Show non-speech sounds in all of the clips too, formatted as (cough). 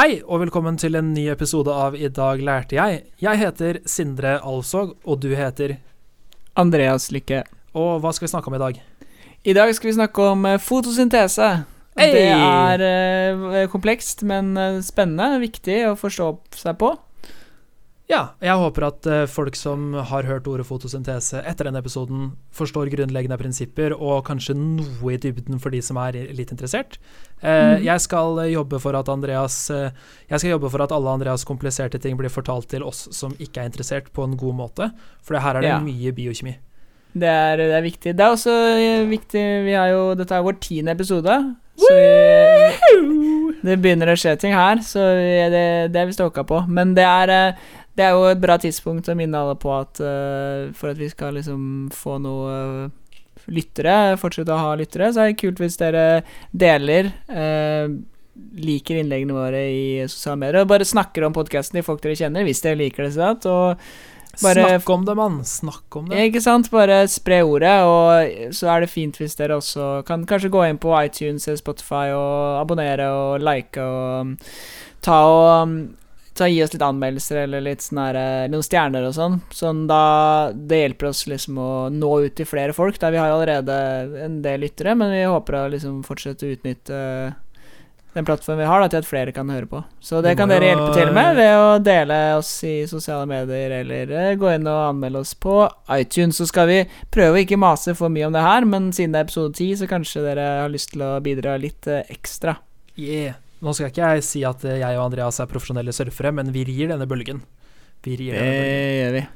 Hei, og velkommen til en ny episode av I dag lærte jeg. Jeg heter Sindre Alsog, og du heter Andreas Lykke. Og hva skal vi snakke om i dag? I dag skal vi snakke om eh, fotosyntese. Hey! Det er eh, komplekst, men eh, spennende. Viktig å forstå seg på. Ja, jeg håper at eh, folk som har hørt ordet fotosyntese etter denne episoden, forstår grunnleggende prinsipper og kanskje noe i dybden for de som er litt interessert. Eh, Mhm. Jeg skal jobbe for at Andreas eh, Jeg skal jobbe for at alle Andreas kompliserte ting blir fortalt til oss som ikke er interessert, på en god måte. For her er det Ja. mye biokjemi. Det er, det er viktig. Det er også viktig Vi har jo Dette er vår tiende episode. Så vi, det begynner å skje ting her, så det, det er vi stoka på. Men det er, det er jo et bra tidspunkt å minne alle på at uh, for at vi skal liksom få noe eh, lyttere, fortsette å ha lyttere, så er det kult hvis dere deler uh, liker innleggene våre i sosiale medier, og bare snakker om podkasten til folk dere kjenner, hvis dere liker det. Sånn, Og Bare- Snakk om det, mann! Snakk om det. ikke sant? Bare spre ordet, og så er det fint hvis dere også kan kanskje gå inn på iTunes eller Spotify og abonnere og like og um, ta og ta Gi oss litt anmeldelser eller litt sånne, eh, noen stjerner og sånn. Sånn da Det hjelper oss liksom å nå ut til flere folk. Da vi har jo allerede en del lyttere, men vi håper å liksom fortsette å utnytte den plattformen vi har, da, til at flere kan høre på. Så det kan dere hjelpe til med ved å dele oss i sosiale medier, eller eh, gå inn og anmelde oss på iTunes. Så skal vi prøve å ikke mase for mye om det her, men siden det er episode 10, så kanskje dere har lyst til å bidra litt eh, ekstra. Yeah. Nå skal ikke jeg si at jeg og Andreas er profesjonelle surfere, men vi rir denne bølgen. Vi rir Det gjør vi.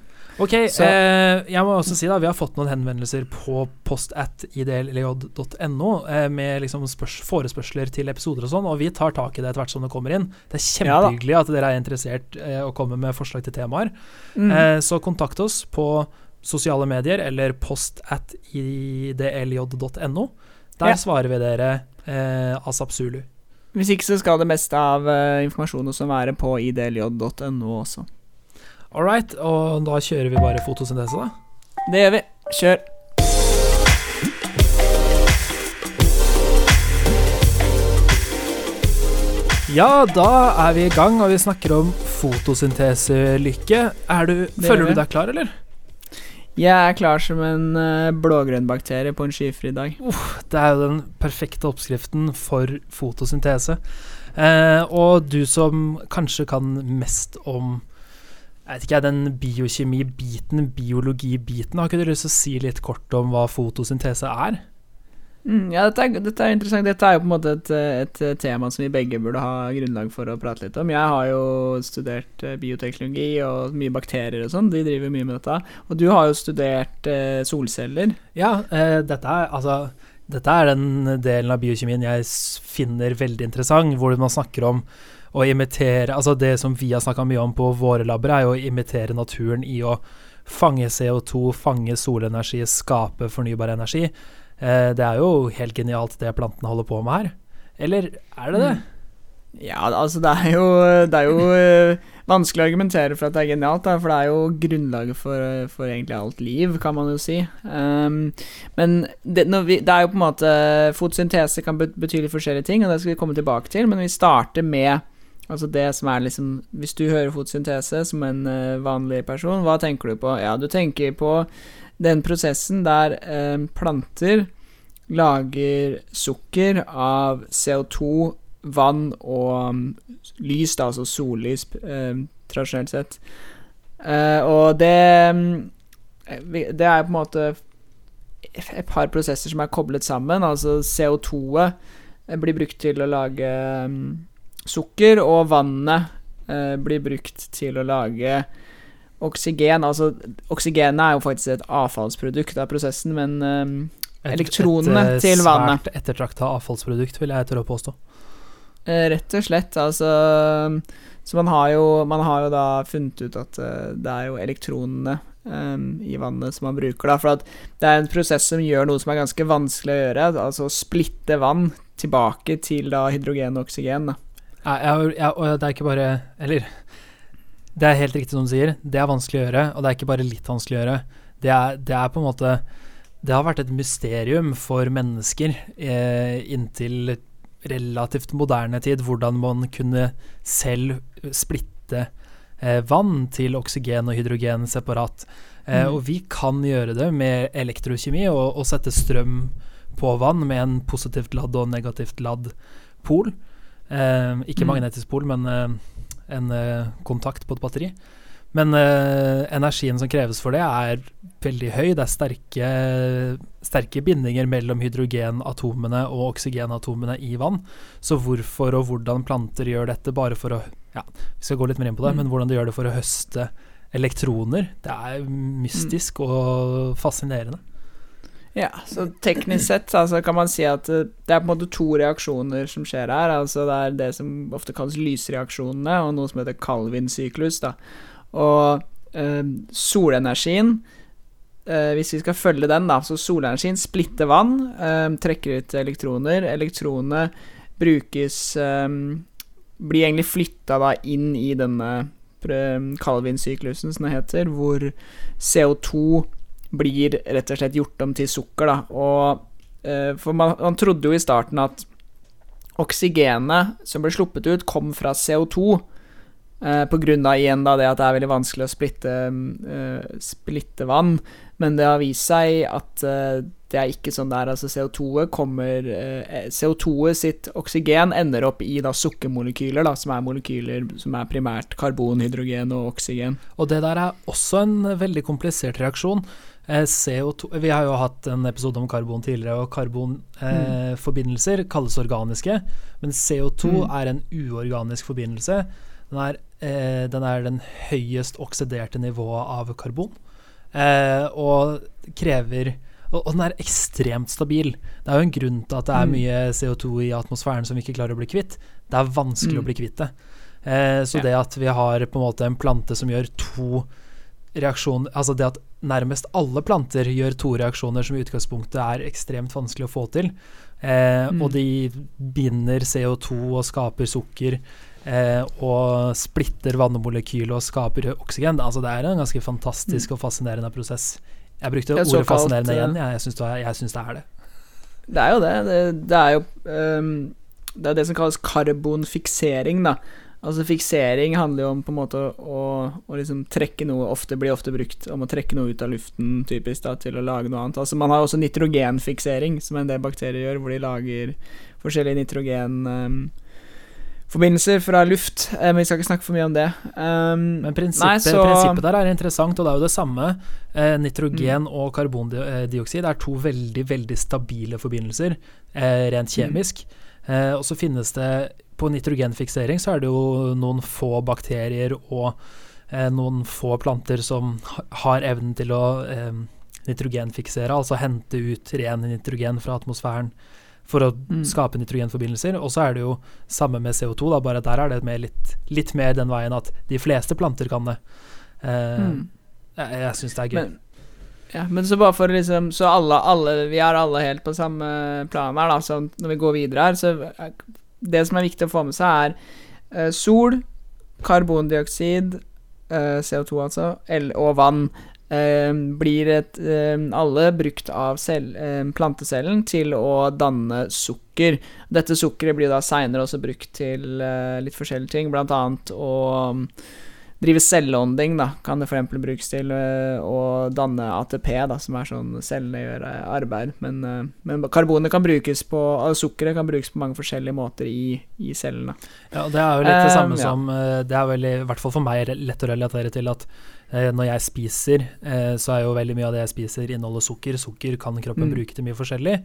Ok, eh, jeg må også si da, vi har fått noen henvendelser på post at idlj.no eh, med liksom forespørsler til episoder og sånn, og vi tar tak i det etter hvert som det kommer inn. Det er Ja da. at dere er interessert eh, og kommer med forslag til temaer. Mm. Eh, så kontakt oss på sosiale medier eller post at idlj.no. Der Ja. svarer vi dere eh, asap zulu. Hvis ikke så skal det meste av uh, informasjonen også være på idlj.no også. All right, og da kjører vi bare fotosyntese, da. Det gjør vi. Kjør. Ja, da er vi i gang, og vi snakker om fotosynteselykke. Er du, føler du deg klar, eller? Jeg er klar som en uh, blågrønn bakterie på en skyfri dag. Det er jo den perfekte oppskriften for fotosyntese. Eh, og du som kanskje kan mest om jeg vet ikke, den biokjemi-biten, biologi-biten, har ikke du lyst til å si litt kort om hva fotosyntese er? Mm, ja, dette er, dette er interessant. Dette er jo på en måte et, et, tema som vi begge burde ha grunnlag for å prate litt om. Jeg har jo studert eh, bioteknologi og mye bakterier og sånn. De driver mye med dette. Og du har jo studert eh, solceller. Ja, eh, dette er altså dette er den delen av biokjemien jeg finner veldig interessant, hvor man snakker om å imitere Altså det som vi har snakka mye om på våre labber, er jo å imitere naturen i å fange CO2, fange solenergi, skape fornybar energi. Eh, det er jo helt genialt det plantene holder på med her. Eller er det det? Ja, altså det er jo, det er jo eh, vanskelig å argumentere for at det er genialt, for det er jo grunnlaget for, eh, for egentlig alt liv, kan man jo si. Um, men det, vi, det er jo på en måte Fotosyntese kan bet- bety litt forskjellige ting, og det skal vi komme tilbake til, men vi starter med Altså det som er liksom Hvis du hører fotosyntese som en vanlig person, hva tenker du på? Ja, du tenker på den prosessen der eh, planter lager sukker av CO2, vann og um, lys, da, altså sollys, eh, tradisjonelt sett. Eh, og det mm, Det er på en måte et par prosesser som er koblet sammen. Altså CO2-et blir brukt til å lage mm, sukker, og vannet eh, blir brukt til å lage oksygen. Altså, oksygenet er jo faktisk et avfallsprodukt av prosessen, men eh, Et- Elektronene et, et, til vannet. Svært ettertrakta avfallsprodukt, vil jeg tørre å påstå. Eh, Rett og slett, altså Så man har jo, man har jo da funnet ut at eh, det er jo elektronene um, i vannet som man bruker, da. For det er en prosess som gjør noe som er ganske vanskelig å gjøre, altså å splitte vann tilbake til da hydrogen og oksygen. Da. Ja, jeg, jeg, og det er ikke bare Eller det er helt riktig som du sier. Det er vanskelig å gjøre, og det er ikke bare litt vanskelig å gjøre. Det er, det er på en måte Det har vært et mysterium for mennesker eh, inntil relativt moderne tid hvordan man kunne selv splitte eh, vann til oksygen og hydrogen separat. Eh, Mm. Og vi kan gjøre det med elektrokjemi og, og sette strøm på vann med en positivt ladd og negativt ladd pol. Eh, ikke Mm. magnetisk pol, men eh, en eh, kontakt på et batteri. Men eh, energien som kreves for det, er veldig høy. Det er sterke, sterke bindinger mellom hydrogenatomene og oksygenatomene i vann. Så hvorfor og hvordan planter gjør dette bare for å Ja, vi skal gå litt mer inn på det, Mm. men hvordan de gjør det for å høste elektroner, det er mystisk og fascinerende. Ja, så teknisk sett altså, kan man si at eh, det er på en måte to reaksjoner som skjer her. Altså det er det som ofte kalles lysreaksjonene, og noe som heter Calvin-syklus. Og eh, solenergien eh, Hvis vi skal følge den, da, så solenergien splitter vann, eh, trekker ut elektroner. Elektronene brukes Blir egentlig flytta inn i denne Calvin-syklusen, som det heter, hvor CO2 blir rett og slett gjort om til sukker, da. Og eh, For man, man trodde jo i starten at oksygenet som ble sluppet ut, kom fra CO2. Eh, av igjen da det at det er veldig vanskelig å splitte, eh, splitte vann. Men det har vist seg at eh, det er ikke sånn der. Altså CO2-et kommer eh, CO2-et sitt oksygen ender opp i da sukkermolekyler, da, som er molekyler som er primært karbon, hydrogen og oksygen. Og det der er også en veldig komplisert reaksjon. Eh, CO2, vi har jo hatt en episode om karbon tidligere, og karbonforbindelser kalles organiske. Men CO2 Mm. er en uorganisk forbindelse. Den er, eh, den er den høyest oksiderte nivået av karbon, eh, og krever og, og den er ekstremt stabil. Det er jo en grunn til at det er Mm. mye CO2 i atmosfæren som vi ikke klarer å bli kvitt. Det er vanskelig Mm. å bli kvitt det. Eh, så Ja. det at vi har på en måte en plante som gjør to reaksjoner Altså det at nærmest alle planter gjør to reaksjoner som i utgangspunktet er ekstremt vanskelig å få til, eh, Mm. og de binder CO2 og skaper sukker eh, og splitter vannmolekyl og skaper oksygen. Altså det er en ganske fantastisk og fascinerende prosess. Jeg brukte Det er ordet fascinerende eh, igjen, jeg, jeg syns det, det er det. Det er jo det. Det, det er jo um, Det er det som kalles karbonfiksering, da. Altså Fiksering handler jo om på en måte å, å liksom trekke noe Ofte blir ofte brukt om å trekke noe ut av luften, typisk, da, til å lage noe annet. Altså Man har også nitrogenfiksering, som en del bakterier gjør, hvor de lager forskjellige nitrogenforbindelser fra luft. Eh, Men vi skal ikke snakke for mye om det. Um, Men prinsippet, nei, så- prinsippet der er interessant, og det er jo det samme. Eh, Mm. nitrogen og karbondioksid er to veldig, veldig stabile forbindelser, eh, rent Mm. kjemisk. Eh, og så finnes det På nitrogenfiksering så er det jo noen få bakterier og eh, noen få planter som har evnen til å eh, nitrogenfiksere, altså hente ut ren nitrogen fra atmosfæren for å Mm. skape nitrogenforbindelser. Og så er det jo samme med CO2, da, bare der er det litt, litt mer den veien at de fleste planter kan det. Eh, Mm. Jeg, jeg syns det er gøy. Men, ja, men så bare for liksom Så alle, alle Vi er alle helt på samme plan her, da. Så når vi går videre her, så Det som er viktig å få med seg, er eh, sol, karbondioksid, eh, CO2 altså, og vann. eh, blir et, alle brukt av eh, plantecellen til å danne sukker. Dette sukkeret blir da seinere også brukt til litt forskjellige ting, blant annet å drive celleånding, da, kan det f.eks. brukes til øh, å danne ATP, da, som er sånn cellene gjør øh, arbeid. Men, øh, men karbonet kan brukes på altså Sukkeret kan brukes på mange forskjellige måter i, i cellene. Ja, det er jo litt det Eh, samme ja. som eh, Det er veldig, i hvert fall for meg, lett å relatere til at eh, når jeg spiser, eh, så er jo veldig mye av det jeg spiser, inneholder sukker. Sukker kan kroppen Mm. bruke til mye forskjellig.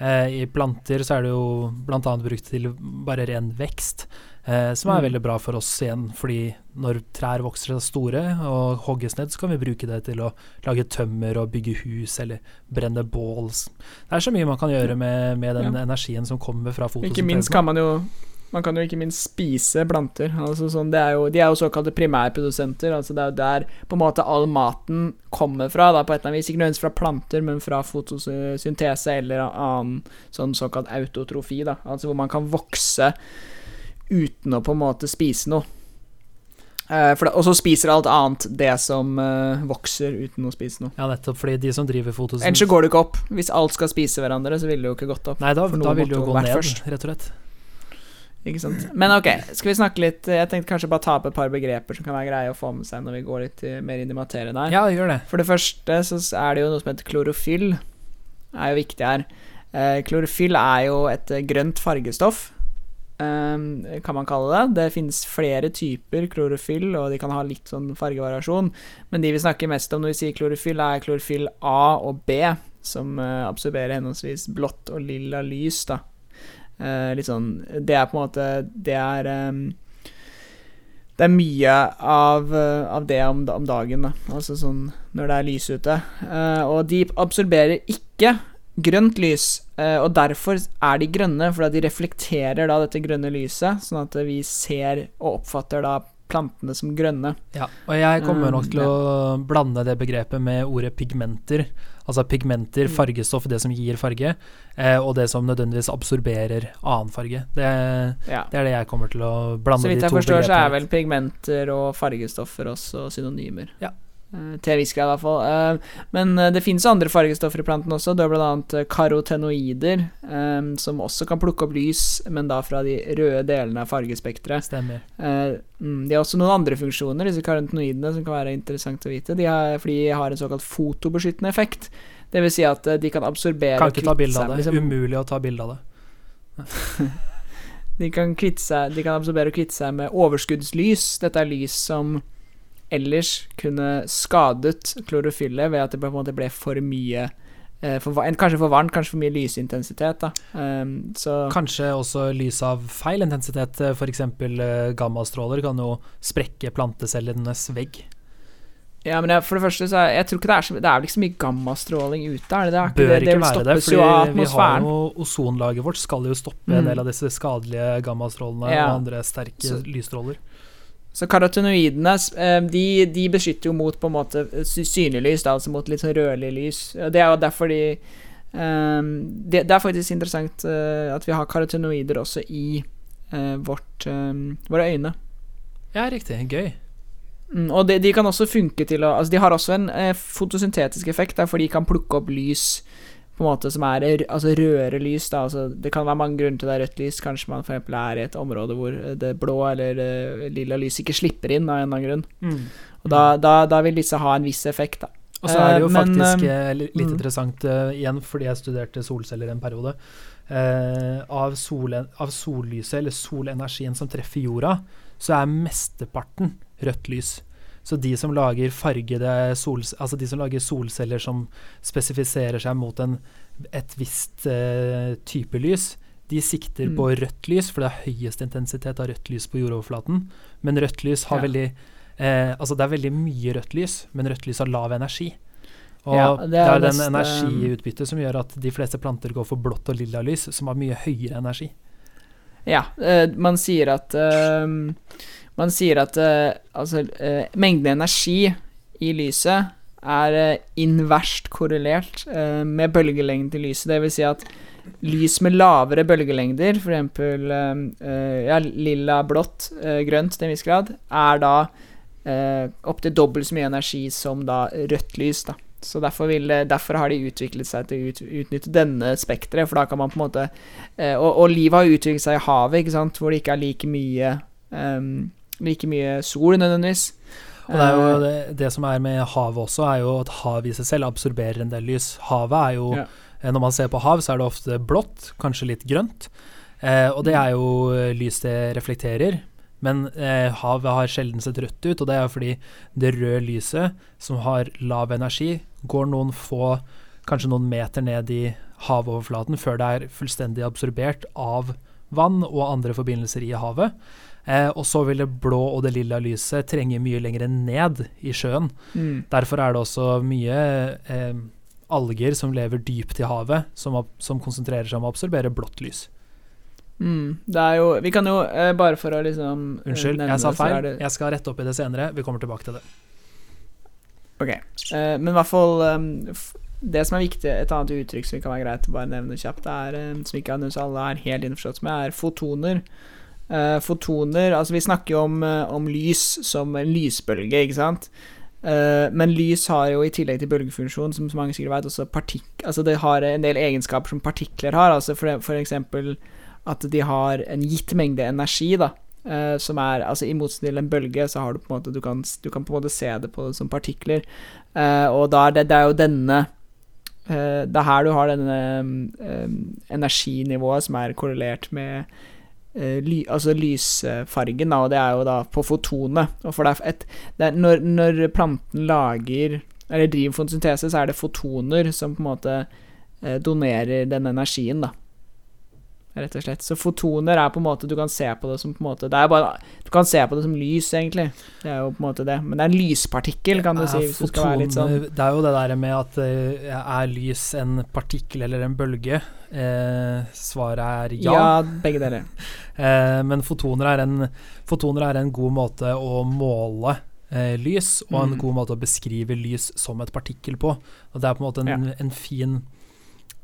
Eh, I planter så er det jo bl.a. brukt til bare ren vekst, eh, som er Mm. veldig bra for oss igjen, fordi når trær vokser seg store og hogges ned, så kan vi bruke det til å lage tømmer og bygge hus eller brenne bål. Det er så mye man kan gjøre med, med den Ja. energien som kommer fra fotosyntesen. Ikke minst kan man jo man kan jo ikke minst spise planter. Altså sånn, det er jo, de er jo såkalte primærprodusenter. Altså det er jo der på en måte all maten kommer fra. Da, på et eller annet vis Ikke nødvendigvis fra planter, men fra fotosyntese eller annen sånn såkalt autotrofi. Da. Altså hvor man kan vokse uten å på en måte spise noe. Eh, og så spiser alt annet det som eh, vokser uten å spise noe. Ja, nettopp fordi de som driver fotosyntese Ellers så går det ikke opp. Hvis alt skal spise hverandre, så ville det jo ikke gått opp. Nei, da, da vil det jo gå ned, først. rett og slett. Ikke sant. Men ok, skal vi snakke litt Jeg tenkte kanskje bare ta opp et par begreper som kan være greie å få med seg når vi går litt mer inn i materien her. Ja, gjør det. For det første så er det jo noe som heter klorofyll. Er jo viktig her. Eh, klorofyll er jo et eh, grønt fargestoff, eh, kan man kalle det. Det finnes flere typer klorofyll, og de kan ha litt sånn fargevariasjon. Men de vi snakker mest om når vi sier klorofyll, er klorofyll A og B, som eh, absorberer henholdsvis blått og lilla lys, da. Uh, litt sånn Det er på en måte Det er um, Det er mye av, uh, av det om, om, dagen, da. Altså sånn når det er lys ute. Og de absorberer ikke grønt lys, og derfor er de grønne, fordi de reflekterer da dette grønne lyset, sånn at vi ser og oppfatter da plantene som grønne. Ja, og jeg kommer nok til å blande det begrepet med ordet pigmenter. Altså pigmenter, mm. fargestoff, det som gir farge, eh, og det som nødvendigvis absorberer annen farge. Det, ja. det, er det jeg kommer til å blande de to begrepene. Så vidt jeg forstår, så er vel pigmenter og fargestoffer også synonymer. Ja. Uh, til en viss grad, i hvert fall. Uh, men uh, det finnes andre fargestoffer i planten også. Det er bl.a. karotenoider, som også kan plukke opp lys, men da fra de røde delene av fargespekteret. Stemmer. Mm, de har også noen andre funksjoner, disse karotenoidene, som kan være interessant å vite. De har, fordi de har en såkalt fotobeskyttende effekt. Det vil si at de kan absorbere Kan ikke ta bilde av det. Liksom. Umulig å ta bilde av det. (laughs) de kan, seg, de kan absorbere og kvitte seg med overskuddslys. Dette er lys som ellers kunne skadet klorofyllet ved at det på en måte ble for mye eh, for, Kanskje for varmt, kanskje for mye lysintensitet. Um, kanskje også lys av feil intensitet, f.eks. Uh, gammastråler kan jo sprekke plantecellenes vegg. Ja, men jeg, for det første så er, jeg tror ikke det er så, det er vel ikke så mye gammastråling ute? Er det, det, Bør ikke, det, ikke være det, for vi har jo ozonlaget vårt skal jo stoppe mm. en del av disse skadelige gammastrålene ja. og andre sterke så, lysstråler. Så karotenoidene eh, de, de, beskytter jo mot på en måte synlig lys, altså mot litt sånn rødlig lys. Det er jo derfor de um, det, det, er faktisk interessant uh, at vi har karotenoider også i uh, vårt, um, våre øyne. Ja, riktig. Gøy. Mm, og de, de, kan også funke til å Altså, de har også en uh, fotosyntetisk effekt, der, for de kan plukke opp lys på en måte som er altså rødere lys. Da. Altså, det kan være mange grunner til det er rødt lys. Kanskje man f.eks. er i et område hvor det blå eller det lilla lys ikke slipper inn av en eller annen grunn. Mm. Og da, da, da, vil disse ha en viss effekt, da. Og så er det jo uh, faktisk eh, litt mm. interessant igjen, fordi jeg studerte solceller en periode. av, sol, av sollyset, eller solenergien som treffer jorda, så er mesteparten rødt lys. Så de som lager fargede sol, altså de som lager solceller som spesifiserer seg mot en, et visst uh, type lys, de sikter mm. på rødt lys, for det er høyest intensitet av rødt lys på jordoverflaten. Men rødt lys har ja. veldig eh, Altså det er veldig mye rødt lys, men rødt lys har lav energi. Og ja, det, er det er den energiutbyttet som gjør at de fleste planter går for blått og lilla lys, som har mye høyere energi. Ja, uh, man sier at uh, man sier at uh, altså, uh, mengden energi i lyset er uh, inverst korrelert med bølgelengden til lyset. Det vil si at lys med lavere bølgelengder, f.eks. Uh, ja, lilla, blått, grønt til en viss grad, er da uh, opptil dobbelt så mye energi som da rødt lys. da. Så derfor, vil, derfor, har de utviklet seg til å ut, utnytte denne spekteret, for da kan man på en måte Og, og livet har utviklet seg i havet, ikke sant, hvor det ikke er like mye um, like mye sol, nødvendigvis. Og det, er jo eh, det, det, som er med havet også, er jo at havet i seg selv absorberer en del lys. Havet er jo ja. Eh, når man ser på hav, så er det ofte blått, kanskje litt grønt. Eh, og det er jo eh, lys det reflekterer. Men eh, havet har sjelden sett rødt ut, og det er fordi det røde lyset, som har lav energi, går noen få, kanskje noen meter ned i havoverflaten før det er fullstendig absorbert av vann og andre forbindelser i havet. Eh, og så vil det blå og det lilla lyset trenge mye lenger ned i sjøen. Mm. Derfor er det også mye eh, alger som lever dypt i havet, som, som, konsentrerer seg om å absorbere blått lys. Mm. Det er jo Vi kan jo, eh, bare for å liksom Unnskyld, Unnskyld, jeg sa feil. Det... Jeg skal rette opp i det senere. Vi kommer tilbake til det. Ok. Eh, men i hvert fall um, det som er viktig, et annet uttrykk som kan være greit å bare nevne kjapt, er, um, som ikke alle er helt innforstått med, er fotoner. Uh, fotoner Altså, vi snakker jo om, uh, om, lys som en lysbølge, ikke sant? Uh, men lys har jo i tillegg til bølgefunksjon, som så mange sikkert vet, også partikk... Altså, det har en del egenskaper som partikler har. Altså, for, for eksempel at de har en gitt mengde energi, da. Uh, som er Altså i motsetning til en bølge, så har du på en måte Du kan, du kan på en måte se det på som partikler. Uh, og da er det, det er jo denne eh, Det er her du har denne eh, energinivået som er korrelert med eh, ly, altså lysfargen, og det er jo da på fotonet. Et, er når, når planten lager eller driver fotosyntese, så er det fotoner som på en måte eh, donerer den energien, da. Rett og slett. Så fotoner er på en måte Du kan se på det som på en måte Det bare Du kan se på det som lys, egentlig. Det er jo på en måte det. Men det er en lyspartikkel, kan du si, hvis du skal være litt sånn Det er jo det der med at eh, er lys en partikkel eller en bølge? Eh, svaret er ja. Ja, begge deler. Eh, men fotoner er, en, fotoner er en god måte å måle eh, lys, og en Mm. god måte å beskrive lys som et partikkel på. Og det er på en måte en, en fin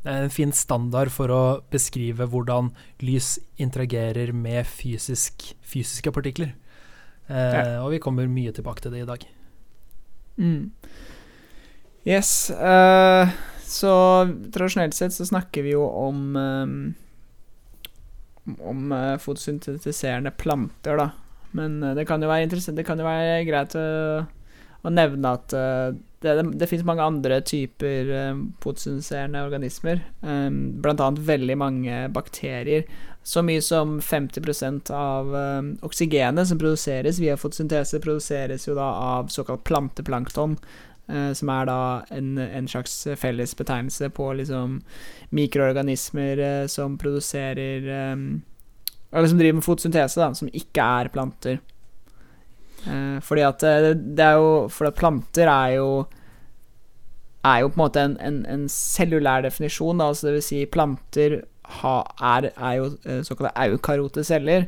en fin standard for å beskrive hvordan lys interagerer med fysisk, fysiske partikler. Eh, Ja. Og vi kommer mye tilbake til det i dag. Mm. Yes. Uh, så tradisjonelt sett så snakker vi jo om um, Om uh, fotosyntetiserende planter, da. Men eh, det kan jo være interessant Det kan jo være greit å, å nevne at eh, det, det, det finnes mange andre typer uh, fotosyntetiserende organismer. eh, blant annet veldig mange bakterier. Så mye som 50% av eh, oksygenet som produseres via fotosyntese, produseres jo da av såkalt planteplankton. eh, som er da en, en slags felles betegnelse på liksom mikroorganismer eh, som produserer eh, Eller som driver med fotosyntese, da, som ikke er planter. Eh, fordi at eh, det er jo For at planter er jo er jo på en måte en, en, en cellulær definisjon, da, altså det vil si planter ha, er, er jo eh, såkalte eukarote celler,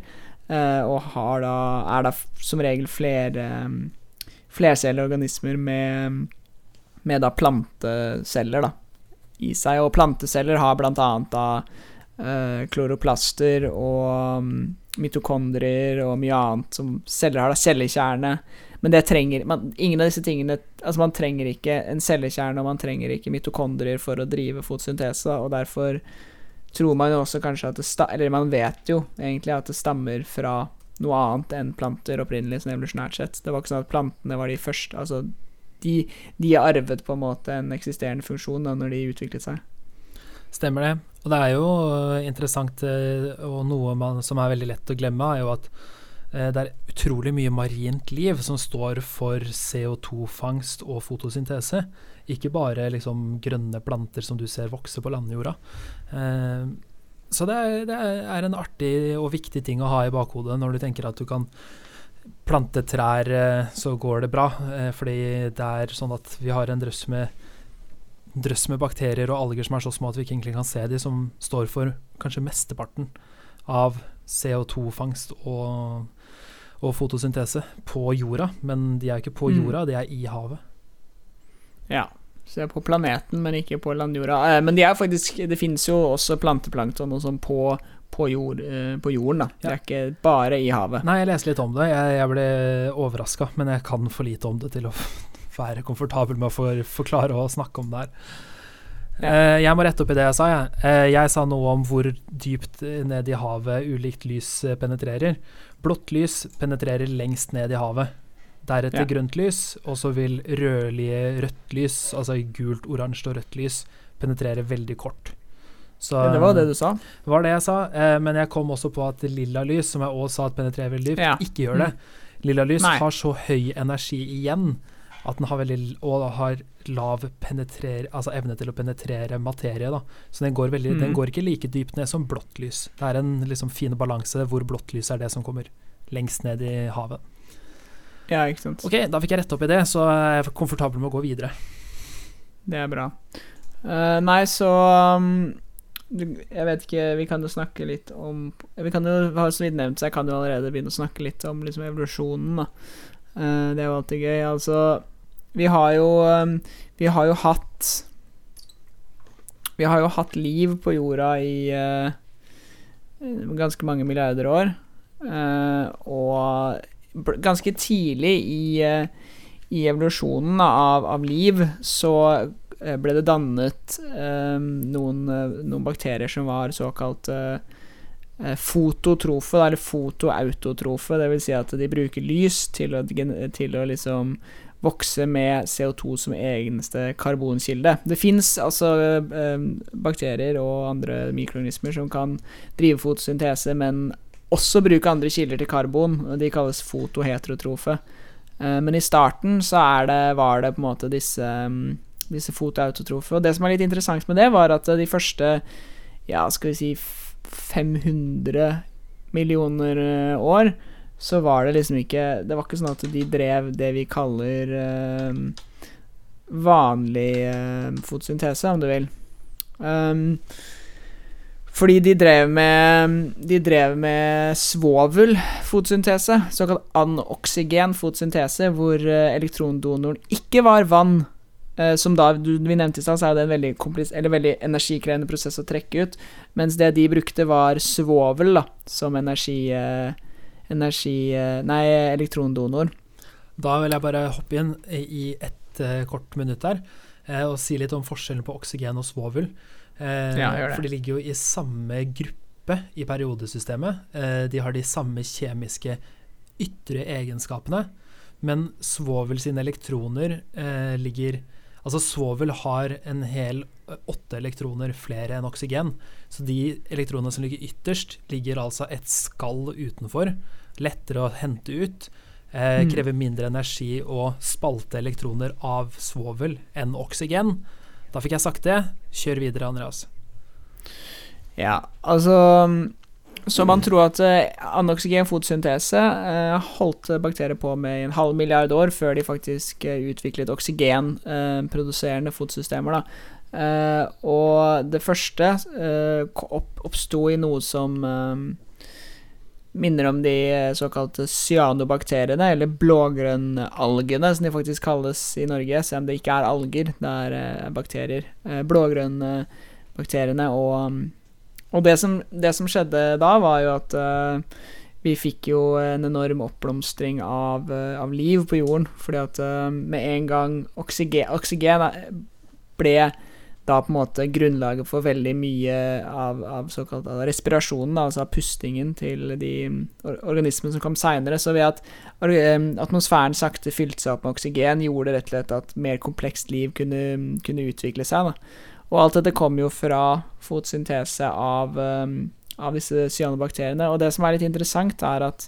og har da, er da som regel flere flercellede organismer med, med da planteceller da, i seg. Og planteceller har blant annet da eh, kloroplaster og um, mitokondrier og mye annet som celler har. da, Cellekjerne. Men det trenger man, Ingen av disse tingene Altså Man trenger ikke en cellekjerne, og man trenger ikke mitokondrier for å drive fotosyntese, og derfor tror man jo også kanskje at det sta Eller man vet jo egentlig at det stammer fra noe annet enn planter opprinnelig, sånn evolusjonært sett. Det var ikke sånn at plantene var de første Altså, de, de arvet på en måte en eksisterende funksjon da når de utviklet seg. Stemmer det. Og det er jo eh, interessant, eh, og noe man, som er veldig lett å glemme, er jo at eh, det er utrolig mye marint liv som står for CO2-fangst og fotosyntese. Ikke bare liksom grønne planter som du ser vokse på landjorda. Så det er, det er en artig og viktig ting å ha i bakhodet når du tenker at du kan plante trær, så går det bra. Fordi det er sånn at vi har en drøss med drøss med bakterier og alger som er så små at vi ikke egentlig kan se de, som står for kanskje mesteparten av CO2-fangst og, og fotosyntese på jorda. Men de er ikke på Mm. jorda, de er i havet. Ja. Så de er på planeten, men ikke på landjorda. Eh, men de er faktisk Det finnes jo også planteplankton og sånn på, på, jord, eh, på jorden, da. Det Ja. er ikke bare i havet. Nei, jeg leste litt om det. Jeg, jeg ble overraska, men jeg kan for lite om det til å være komfortabel med å for, forklare og snakke om det her. Ja. Eh, jeg må rette opp i det jeg sa. Jeg, eh, jeg sa noe om hvor dypt ned i havet ulikt lys penetrerer. Blått lys penetrerer lengst ned i havet. Deretter Ja. grønt lys, og så vil rødlige rødt lys, altså gult, oransje og rødt lys, penetrere veldig kort. Så, Ja, det var det du sa. var det jeg sa, eh, men jeg kom også på at lilla lys, som jeg også sa at penetrerer veldig dypt, Ja. ikke gjør det. Lilla lys Nei. har så høy energi igjen at den har veldig og har lav penetrer, altså evne til å penetrere materie. Da. Så den går, veldig, mm. den går ikke like dypt ned som blått lys. Det er en liksom fin balanse hvor blått lys er det som kommer lengst ned i havet. Ja, ikke sant. Ok, da fikk jeg retta opp i det, så jeg er komfortabel med å gå videre. Det er bra. Uh, nei, så um, Jeg vet ikke Vi kan jo snakke litt om Vi kan jo ha så vidt nevnt, så jeg kan jo allerede begynne å snakke litt om liksom evolusjonen, da. Eh, det er jo alltid gøy. Altså, vi har jo um, Vi har jo hatt Vi har jo hatt liv på jorda i eh, ganske mange milliarder år. Eh, og ganske tidlig i, i evolusjonen av, av liv så ble det dannet noen, noen bakterier som var såkalt fototrofe, eller fotoautotrofe. Dvs. Si at de bruker lys til å, til å liksom vokse med CO2 som eneste karbonkilde. Det fins altså eh, bakterier og andre mikroorganismer som kan drive fotosyntese, men også bruke andre kilder til karbon. De kalles fotoheterotrofe. Eh, men i starten så det, var det på en måte disse, disse fotoautotrofe. Og det som er litt interessant med det, var at de første ja, skal vi si 500 millioner eh, år så var det liksom ikke Det var ikke sånn at de drev det vi kaller uh, vanlig uh, fotosyntese, om du vil. Um, fordi de drev med De drev med svovelfotosyntese, såkalt anoksygen fotosyntese, hvor uh, elektrondonoren ikke var vann. Uh, som da du, vi nevnte i stad, så er det en veldig, eller veldig energikrevende prosess å trekke ut. Mens det de brukte, var svovel da, som energi... Uh, energi... Eh, nei, elektrondonor. Da vil jeg bare hoppe inn i et kort minutt der og si litt om forskjellen på oksygen og svovel. Ja, for de ligger jo i samme gruppe i periodesystemet. de har de samme kjemiske ytre egenskapene, men svovel sine elektroner ligger Altså svovel har en hel åtte elektroner flere enn oksygen. Så de elektronene som ligger ytterst, ligger altså et skall utenfor lettere å hente ut. Eh, mm. Krever mindre energi å spalte elektroner av svovel enn oksygen. Da fikk jeg sagt det. Kjør videre, Andreas. Ja, altså Så man tror at uh, anoksygen fotosyntese uh, holdt bakterier på med i en halv milliard år før de faktisk uh, utviklet oksygenproduserende eh. Uh, og det første opp, oppsto i noe som minner om de eh, såkalte cyanobakteriene, eller blågrønnalgene, som de faktisk kalles i Norge, selv om det ikke er alger, det er eh, bakterier. Eh, Blågrønnbakteriene. Og, mm, og det, som, det, som, skjedde da, var jo at uh, vi fikk jo en enorm oppblomstring av, uh, av liv på jorden, fordi at uh, med en gang oksygen, oksygen ble da på en måte grunnlaget for veldig mye av, av såkalt av respirasjonen, altså av pustingen til de organismene som kom seinere. Så ved at atmosfæren sakte fylte seg opp med oksygen, gjorde det rett og slett at mer komplekst liv kunne, kunne utvikle seg. Da. Og alt dette kommer jo fra fotosyntese av, av disse cyanobakteriene. Og det som er litt interessant, er at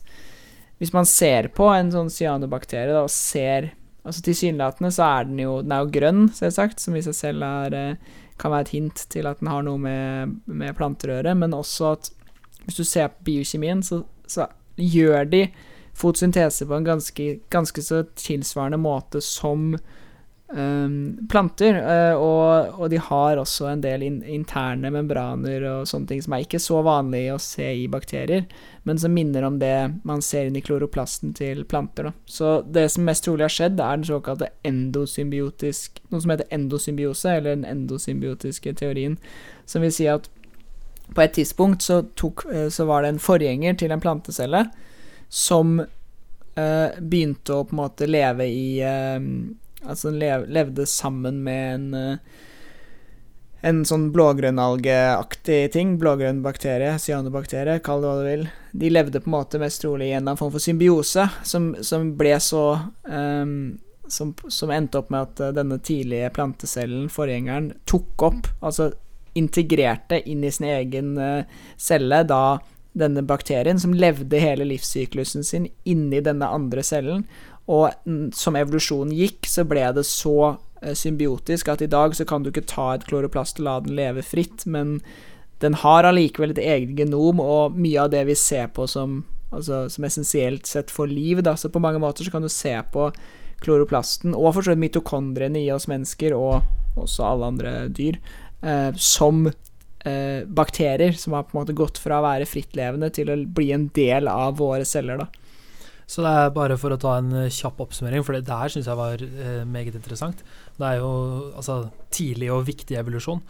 hvis man ser på en sånn cyanobakterie da, og ser Altså Tilsynelatende så er den jo Den er jo grønn, selvsagt, som i seg selv er, eh, kan være et hint til at den har noe med, med planter å gjøre, men også at hvis du ser på biokjemien, så, så gjør de fotosyntese på en ganske, ganske så tilsvarende måte som um, planter. Uh, og, og, de har også en del in interne membraner og sånne ting som er ikke så vanlig å se i bakterier, men som minner om det man ser inn i kloroplasten til planter. Da. Så det som mest trolig har skjedd, er den såkalte endosymbiotisk Noe som heter endosymbiose, eller den endosymbiotiske teorien, som vil si at på et tidspunkt så, tok, uh, så var det en forgjenger til en plantecelle som uh, begynte å på en måte leve i Altså den lev, levde sammen med en uh, en sånn blågrønnalgeaktig ting, blågrønn bakterie, cyanobakterie, kall det hva du vil. De levde på en måte mest trolig i en form for symbiose, som, som ble så um, som, som, endte opp med at uh, denne tidlige plantecellen, forgjengeren, tok opp, altså integrerte inn i sin egen uh, celle, da denne bakterien, som levde hele livssyklusen sin inni denne andre cellen, og som evolusjonen gikk, så ble det så uh, symbiotisk at i dag så kan du ikke ta et kloroplast og la den leve fritt, men den har allikevel et eget genom, og mye av det vi ser på som, altså, som essensielt sett for liv, da. Så på mange måter så kan du se på kloroplasten, og for så vidt mitokondriene i oss mennesker, og også alle andre dyr, eh, som eh, bakterier som har på en måte gått fra å være frittlevende til å bli en del av våre celler, da. Så det er bare for å ta en eh, kjapp oppsummering, for det her syns jeg var eh, meget interessant. Det er jo altså tidlig og viktig evolusjon.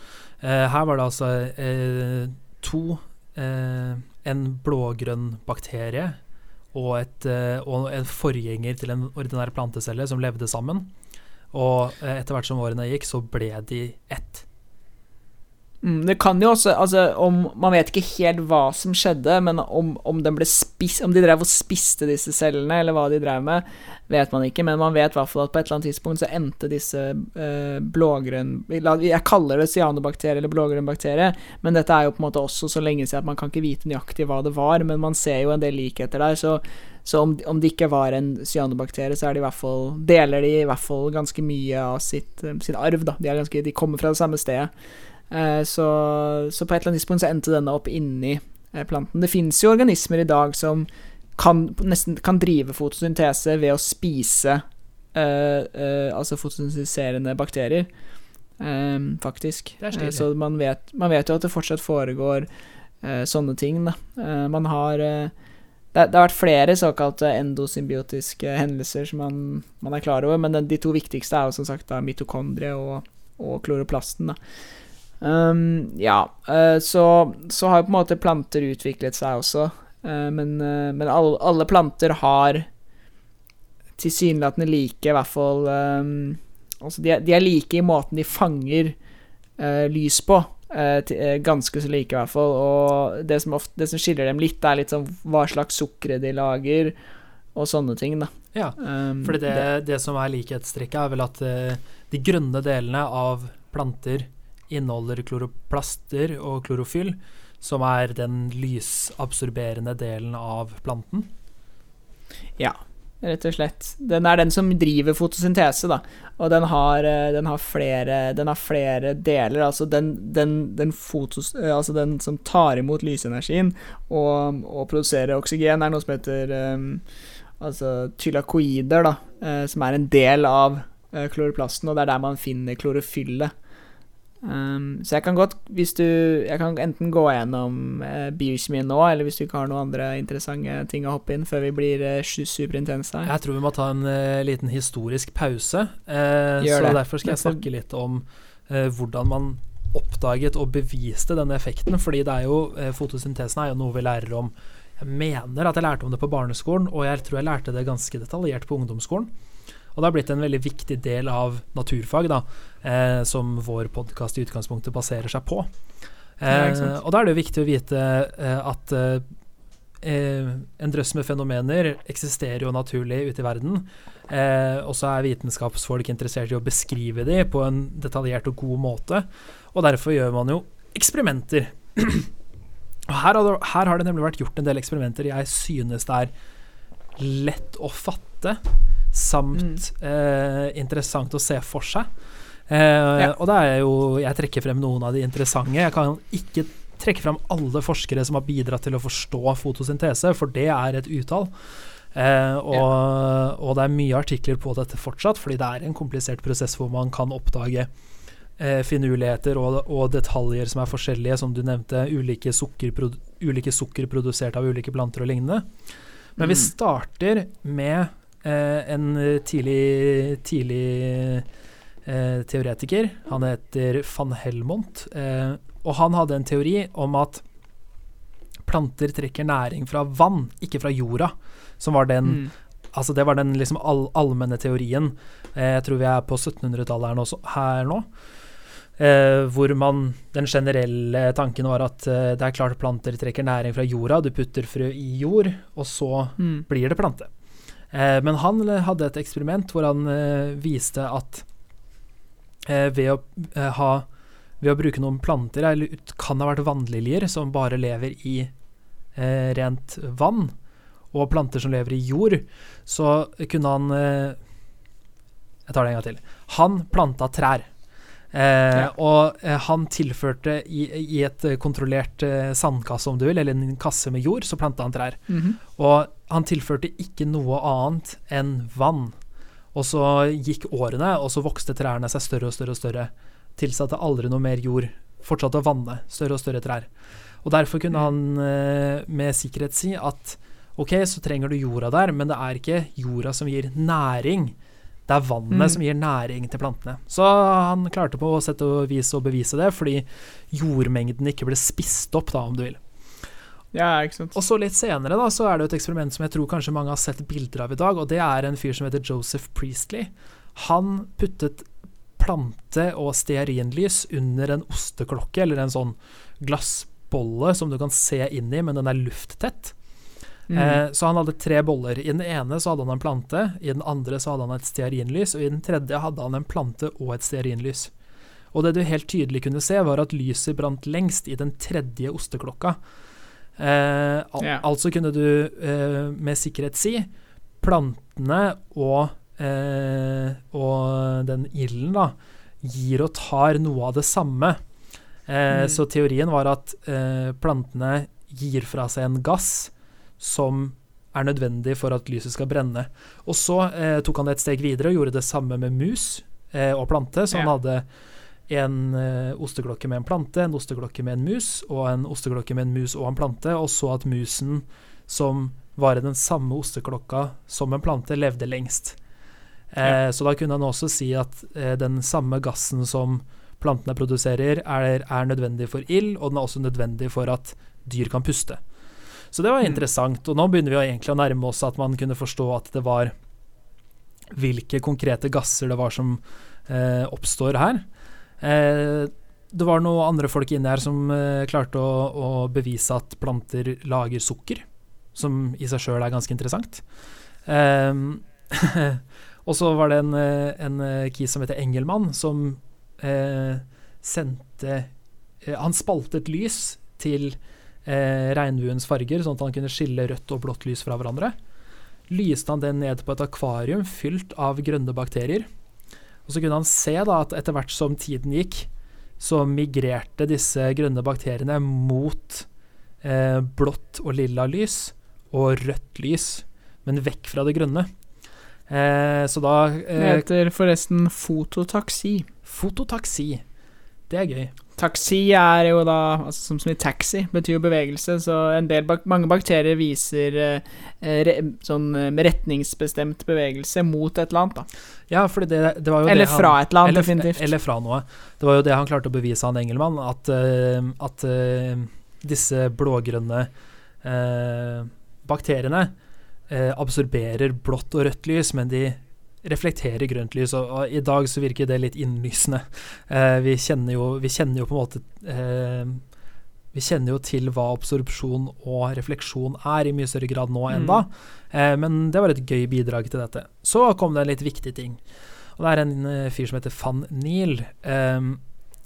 Eh, her var det altså eh, to eh, En blågrønn bakterie og, et, eh, og, en forgjenger til en ordinær plantecelle som levde sammen. Og etter hvert som årene gikk, så ble de ett. Mm, det kan jo også Altså, om Man vet ikke helt hva som skjedde, men om, om, spist, om de drev og spiste disse cellene, eller hva de drev med, vet man ikke. Men man vet i hvert fall at på et eller annet tidspunkt så endte disse eh, blågrønn Jeg kaller det cyanobakterie eller blågrønn bakterie, men dette er jo på en måte også så lenge siden at man kan ikke vite nøyaktig hva det var, men man ser jo en del likheter der. Så, så om, om, det ikke var en cyanobakterie, så hvert fall deler de i hvert fall ganske mye av sitt, sin arv. Da. De, ganske, de kommer fra det samme stedet. Eh, så, så, på et eller annet tidspunkt så endte denne opp inni eh, planten. Det fins jo organismer i dag som kan, nesten kan drive fotosyntese ved å spise uh, uh, altså fotosyntiserende bakterier, um, faktisk. så man vet, man vet, jo at det fortsatt foregår sånne ting, da. man har det, det, har vært flere såkalte endosymbiotiske hendelser som man, man er klar over, men den, de to viktigste er jo som sagt da mitokondrie og, og kloroplasten. da. Um, ja, uh, så, så, har jo på en måte planter utviklet seg også, uh, men, uh, men alle, alle, planter har tilsynelatende like, i hvert fall um, Altså, de er, de er, like i måten de fanger lys på. Ganske så like, i hvert fall. Og det som, ofte, det som, skiller dem litt, er litt sånn hva slags sukker de lager, og sånne ting, da. Ja, um, fordi det, det, det, som er likhetstrekket, er vel at de grønne delene av planter inneholder kloroplaster og klorofyll, som er den lysabsorberende delen av planten. Ja, rett og slett. Den er den som driver fotosyntese, da. Og den har, eh, den har, flere, den har flere, deler. Altså den, den, fotos, eh, altså som tar imot lysenergien og, og, produserer oksygen, er noe som heter um, altså tylakoider, da. Uh, som er en del av kloroplasten, og det er der man finner klorofyllet. Um, så jeg kan godt, hvis du Jeg kan enten gå gjennom uh, biokjemien nå, eller hvis du ikke har noen andre interessante ting å hoppe inn før vi blir uh, superintense. Jeg tror vi må ta en uh, liten historisk pause. Uh, så det. derfor skal jeg snakke litt om hvordan man oppdaget og beviste denne effekten. Fordi det er jo fotosyntesen er jo noe vi lærer om Jeg mener at jeg lærte om det på barneskolen, og jeg tror jeg lærte det ganske detaljert på ungdomsskolen. Og det har blitt en veldig viktig del av naturfag, da, eh, som vår podkast i utgangspunktet baserer seg på. Eh, og da er det jo viktig å vite eh, at eh, en drøss med fenomener eksisterer jo naturlig ute i verden. Eh, og så er vitenskapsfolk interessert i å beskrive de på en detaljert og god måte. Og derfor gjør man jo eksperimenter. (clears throat) og her har, det, her har det nemlig vært gjort en del eksperimenter jeg synes det er lett å fatte samt mm. eh, interessant å se for seg. Eh, ja. Og da er jo Jeg trekker frem noen av de interessante. Jeg kan ikke trekke frem alle forskere som har bidratt til å forstå fotosyntese, for det er et utall. Eh, og, ja. og, det er mye artikler på dette fortsatt, fordi det er en komplisert prosess hvor man kan oppdage eh, finurligheter og, og, detaljer som er forskjellige, som du nevnte. Ulike sukker, ulike sukker produsert av ulike planter og lignende. Men mm. vi starter med en tidlig, tidlig eh, teoretiker. Han heter van Helmont. Eh, og han hadde en teori om at planter trekker næring fra vann, ikke fra jorda. Som var den mm. Altså det var den liksom all, allmenne teorien. jeg tror vi er på 1700-tallet her, her, nå. Eh, hvor man Den generelle tanken var at eh, det er klart planter trekker næring fra jorda. Du putter frø i jord, og så mm. blir det plante. Eh, men han hadde et eksperiment hvor han eh, viste at eh, ved å ha ved å bruke noen planter, eller kan ha vært vannliljer som bare lever i eh, rent vann, og planter som lever i jord, så kunne han eh, Jeg tar det en gang til. Han planta trær. Eh, ja. Og han tilførte i, i et kontrollert sandkasse, om du vil, eller en kasse med jord, så planta han trær. Mm -hmm. Og han tilførte ikke noe annet enn vann. Og så gikk årene, og så vokste trærne seg større og større og større. Tilsatte aldri noe mer jord. Fortsatte å vanne større og større trær. Og derfor kunne han eh, med sikkerhet si at ok, så trenger du jorda der, men det er ikke jorda som gir næring. Det er vannet mm. som gir næring til plantene. Så han klarte på sett og vis å bevise det, fordi jordmengden ikke ble spist opp, da, om du vil. Ja, ikke sant. Og så litt senere da, så er det et eksperiment som jeg tror kanskje mange har sett bilder av i dag, og det er en fyr som heter Joseph Priestley. Han puttet plante- og stearinlys under en osteklokke, eller en sånn glassbolle som du kan se inn i, men den er lufttett. Mm. Eh, så han hadde tre boller. I den ene så hadde han en plante, i den andre så hadde han et stearinlys, og i den tredje hadde han en plante og et stearinlys. Og det du helt tydelig kunne se, var at lyset brant lengst i den tredje osteklokka. Eh, al yeah. Altså kunne du eh, med sikkerhet si plantene og, eh, og den ilden da, gir og tar noe av det samme. Eh, Mm. Så teorien var at eh, plantene gir fra seg en gass som er nødvendig for at lyset skal brenne. Og så eh, tok han det et steg videre og gjorde det samme med mus eh, og plante. Så han Ja. hadde en eh, osteklokke med en plante, en osteklokke med en mus, og en osteklokke med en mus og en plante, og så at musen som var i den samme osteklokka som en plante, levde lengst. Eh, Så da kunne han også si at eh, den samme gassen som plantene produserer, er, er nødvendig for ild, og den er også nødvendig for at dyr kan puste. Så det var Mm. interessant, og nå begynner vi egentlig å nærme oss at man kunne forstå at det var hvilke konkrete gasser det var som eh, oppstår her. Eh, det var noen andre folk inne her som eh, klarte å, å bevise at planter lager sukker, som i seg sjøl er ganske interessant. Eh, (laughs) og så var det en, eh, en eh, kis som heter Engelmann, som eh, sendte Han spaltet lys til eh, regnbuens farger, sånn at han kunne skille rødt og blått lys fra hverandre. Lyste han det ned på et akvarium fylt av grønne bakterier. Og så kunne han se da at etter hvert som tiden gikk, så migrerte disse grønne bakteriene mot eh, blått og lilla lys og rødt lys, men vekk fra det grønne. Eh, så da Det eh, heter forresten fototaksi. Fototaksi. Det er gøy. Taksi er jo da, altså som, som i taxi, betyr jo bevegelse, så en del mange bakterier viser eh, re, sånn eh, retningsbestemt bevegelse mot et eller annet, da. Ja, for det, det var jo Eller det han, fra et eller annet, eller, definitivt. Eller fra noe. Det var jo det han klarte å bevise, han Engelmann, at, uh, at uh, disse blågrønne uh, bakteriene eh, absorberer blått og rødt lys, men de reflekterer grønt lys, og, og i dag så virker det litt innlysende. Eh, vi, kjenner jo, vi kjenner jo på en måte eh, Vi kjenner jo til hva absorpsjon og refleksjon er i mye større grad nå enn Mm. da, eh, men det var et gøy bidrag til dette. Så kom det en litt viktig ting. Og det er en eh, fyr som heter van Niel. Um,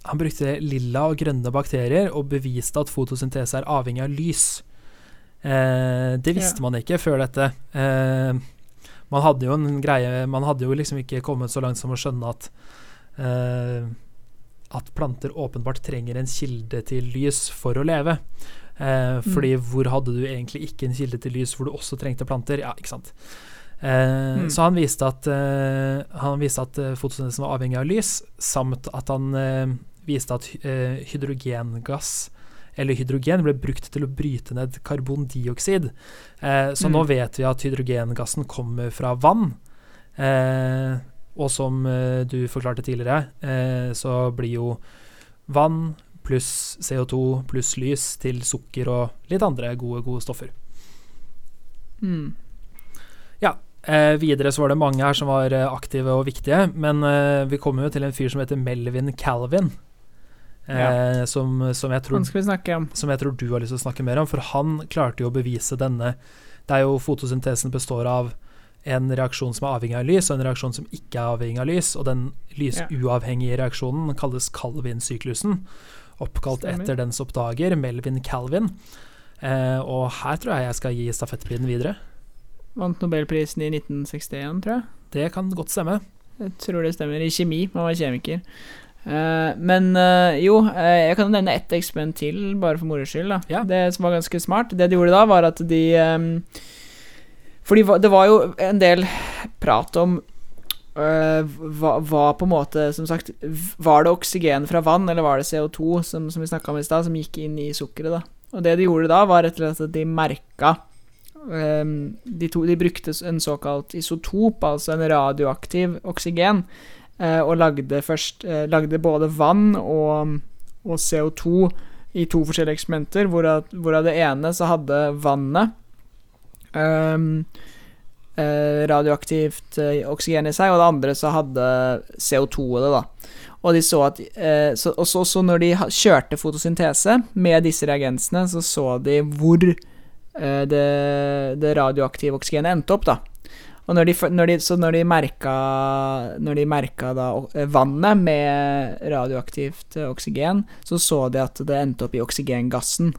han brukte lilla og grønne bakterier og beviste at fotosyntese er avhengig av lys. Eh, det visste Ja. man ikke før dette. Eh, man hadde jo en greie Man hadde jo liksom ikke kommet så langt som å skjønne at eh, at planter åpenbart trenger en kilde til lys for å leve. Eh, fordi hvor hadde du egentlig ikke en kilde til lys hvor du også trengte planter? Ja, ikke sant. Eh, Mm. Så han viste at, eh, han viste at eh, fotosyntesen var avhengig av lys, samt at han eh, viste at eh, hydrogengass eller hydrogen ble brukt til å bryte ned karbondioksid. Eh, så Mm. nå vet vi at hydrogengassen kommer fra vann. Eh, og som eh, du forklarte tidligere, eh, så blir jo vann pluss CO2 pluss lys til sukker og litt andre gode, gode stoffer. Mm. Eh, videre så var det mange her som var eh, aktive og viktige, men eh, vi kommer jo til en fyr som heter Melvin Calvin. Eh, som, som, jeg tror, skal vi om. som jeg tror du har lyst til å snakke mer om, for han klarte jo å bevise denne Det er jo fotosyntesen består av en reaksjon som er avhengig av lys, og en reaksjon som ikke er avhengig av lys, og den lysuavhengige reaksjonen kalles Calvin-syklusen, oppkalt Stemmer. etter dens oppdager, Melvin Calvin. Eh, og her tror jeg jeg skal gi stafettpinnen videre. Vant nobelprisen i 1961, tror jeg. Det kan godt stemme. Jeg tror det stemmer. I kjemi. Man var kjemiker. Eh, men eh, jo, eh, jeg kan nevne ett eksperiment til, bare for moro skyld. Ja. Det som var ganske smart. Det de gjorde da, var at de um, Fordi det var jo en del prat om hva, hva på en måte Som sagt, var det oksygen fra vann, eller var det CO2, som, som vi snakka om i stad, som gikk inn i sukkeret, da? Og det de gjorde da, var rett og slett at de merka um, de, to, de brukte en såkalt isotop, altså en radioaktiv oksygen, og lagde først eh, Lagde både vann og, og CO2 i to forskjellige eksperimenter, hvorav, hvorav det ene så hadde vannet um, eh, radioaktivt eh, oksygen i seg, og det andre så hadde CO2 i det, da. Og de så at eh, så, Og så, så når de kjørte fotosyntese med disse reagensene, så så de hvor eh, det, det radioaktive oksygenet endte opp, da. Og når de, når de, så når de merka Når de merka da vannet med radioaktivt eh, oksygen, så så de at det endte opp i oksygengassen.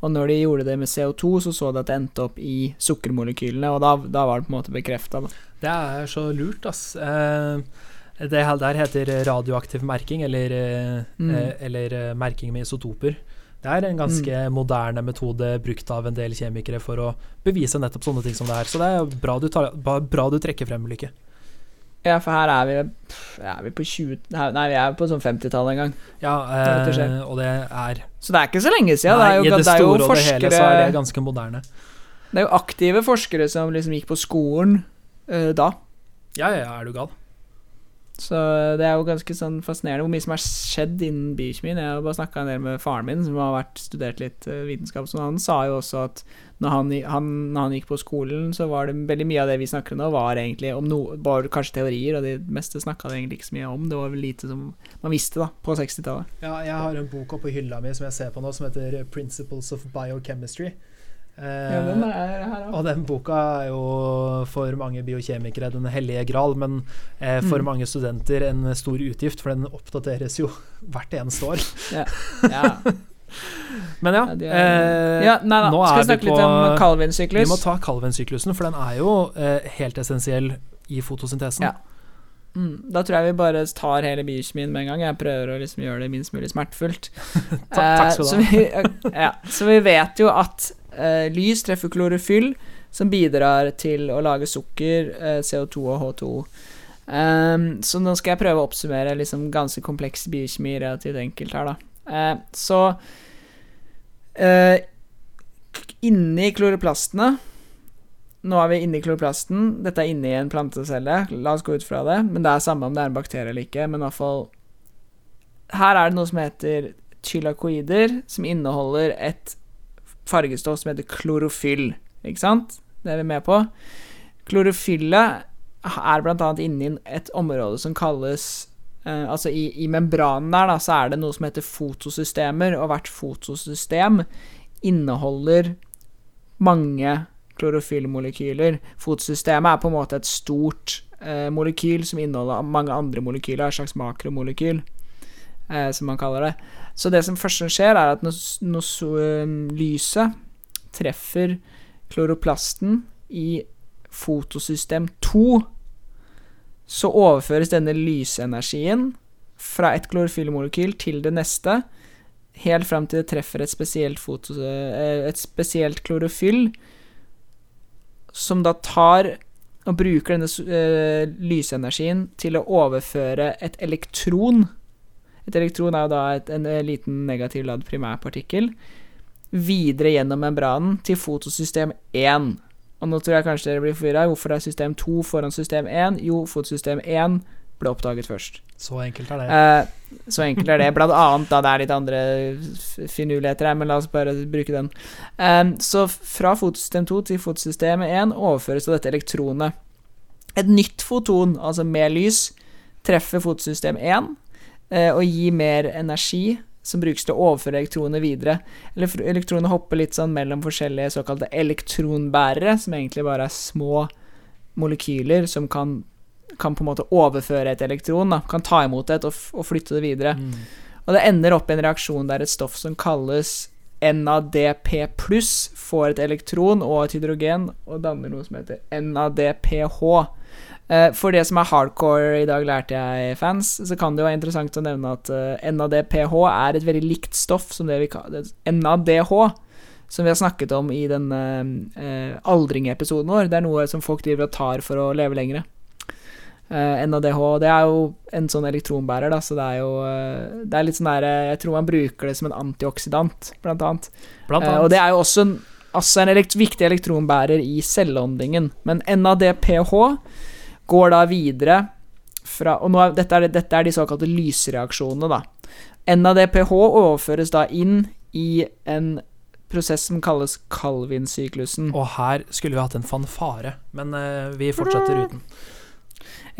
Og når de gjorde det med CO2, så så de at det endte opp i sukkermolekylene, og da, da var det på en måte bekrefta. Det er så lurt, ass. Eh, det her der heter radioaktiv merking, eller, eh, Mm. eller merking med isotoper. Det er en ganske moderne metode brukt av en del kjemikere for å bevise nettopp sånne ting som det er. Så det er bra du, tar, bra du trekker frem, Lykke. Ja, for her er vi Er vi på 20 Nei, vi er på sånn 50-tallet en gang. Ja, eh, det og det er Så det er ikke så lenge siden. Nei, det er jo, I det det store og det hele så er det ganske moderne. Det er jo aktive forskere som liksom gikk på skolen uh, da. Ja, ja, er du gal? Så det er jo ganske sånn fascinerende hvor mye som har skjedd innen biokjemien. Jeg har bare snakka en del med faren min, som har vært studert litt eh, vitenskap. Så han sa jo også at når han, han, når han gikk på skolen, så var det veldig mye av det vi snakker om nå, var egentlig om noe var kanskje teorier, og det meste snakka det egentlig ikke så mye om. Det var vel lite som man visste, da, på 60-tallet. Ja, jeg har en bok oppå hylla mi som jeg ser på nå, som heter 'Principles of Biochemistry'. Eh, Ja, er her, og den boka er jo for mange biokjemikere den hellige gral, men eh, for Mm. mange studenter en stor utgift, for den oppdateres jo (laughs) hvert eneste år. Ja. (laughs) Men ja, Ja, de eh, ja, nei nå Skal er vi snakke vi litt om Vi Calvin-syklus? må ta Calvin-syklusen, for den er jo eh, helt essensiell i fotosyntesen. Ja. Mm, da tror jeg vi bare tar hele biokjemien med en gang. Jeg prøver å liksom gjøre det minst mulig smertefullt. (laughs) Takk- takk skal du ha. så vi, ja, så vi vet jo at eh, lys treffer klorofyll, som bidrar til å lage sukker, eh, CO2 og H2. Um, så nå skal jeg prøve å oppsummere liksom ganske kompleks biokjemi relativt enkelt her, da. Eh, så eh, inni kloroplastene Nå er vi inni kloroplasten. Dette er inni en plantecelle. La oss gå ut fra det. Men det er samme om det er en bakterie eller ikke. Men i hvert fall Her er det noe som heter chylakoider, som inneholder et fargestoff som heter klorofyll. Ikke sant? Det er vi med på. Klorofyllet er annet inni et område som kalles eh, Altså i, i membranen der, da, så er det noe som heter fotosystemer, og hvert fotosystem inneholder mange klorofyllmolekyler. Fotosystemet er på en måte et stort eh, molekyl som inneholder mange andre molekyler, et slags makromolekyl, eh, som man kaller det. Så det som først skjer, er at når, når så, um, lyset treffer kloroplasten i fotosystem 2, så overføres denne lysenergien fra et klorofyllmolekyl til det neste, helt fram til det treffer et spesielt, foto, eh, et spesielt klorofyll, som da tar og bruker denne eh, lysenergien til å overføre et elektron Et elektron er jo da et, en en liten negativ ladd primærpartikkel videre gjennom membranen til fotosystem 1. Og nå tror jeg kanskje dere blir forvirra. Hvorfor er system 2 foran system 1? Jo, fotosystem 1 ble oppdaget først. Så enkelt er det. Eh, så enkelt er det. Blant annet da det er litt andre finurligheter her, men la oss bare bruke den. Eh, så fra fotosystem 2 til fotosystem 1 overføres dette elektronet. Et nytt foton, altså med lys, treffer fotosystem 1 eh, og gi mer energi som brukes til å overføre elektroner videre. Elektronene hopper litt sånn mellom forskjellige såkalte elektronbærere, som egentlig bare er små molekyler som kan, kan på en måte overføre et elektron. Da. Kan ta imot et og, og flytte det videre. Mm. Og det ender opp i en reaksjon der et stoff som kalles NADP pluss får et elektron og et hydrogen og danner noe som heter NADPH. Eh, For det som er hardcore i dag, lærte jeg fans, så kan det jo være interessant å nevne at eh, NADPH er et veldig likt stoff som det vi kaller NADH, som vi har snakket om i den uh, aldringepisoden vår. Det er noe som folk driver og tar for å leve lengre. Eh, NADH, det er jo en sånn elektronbærer, da, så det er jo eh, Det er litt sånn der eh, Jeg tror man bruker det som en antioksidant, blant annet. Blant Eh, annet. og det er jo også en, altså en elekt viktig elektronbærer i celleåndingen. Men NADPH går da videre fra Og nå er, dette, er, dette er de såkalte lysreaksjonene, da. NADPH overføres da inn i en prosess som kalles Calvin-syklusen. Og her skulle vi hatt en fanfare, men uh, vi fortsetter uten.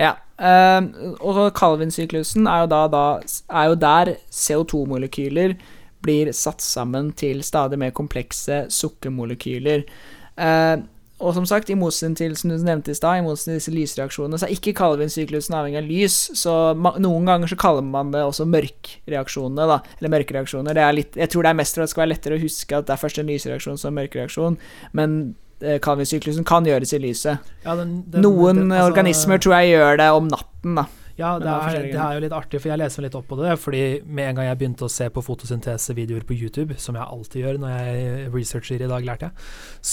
Ja. Uh, og Calvin-syklusen er er jo der CO2-molekyler blir satt sammen til stadig mer komplekse sukkermolekyler. Eh, og som sagt, i motsetning til som du nevnte i stad, i motsetning til disse lysreaksjonene, så er ikke Calvin-syklusen avhengig av lys. Så noen ganger så kaller man det også mørkreaksjonene, da. Eller mørkereaksjoner. Det er litt, jeg tror det er mest for at det skal være lettere å huske at det er først en lysreaksjon, så en mørkereaksjon. Men eh, Calvin-syklusen kan gjøres i lyset. Ja, den- den- Noen den- altså- organismer tror jeg gjør det om natten, da. Ja, det er det er jo litt artig, for jeg leser meg litt opp på det. Fordi med en gang jeg begynte å se på fotosyntesevideoer på YouTube, som jeg alltid gjør når jeg researcher i dag, lærte jeg,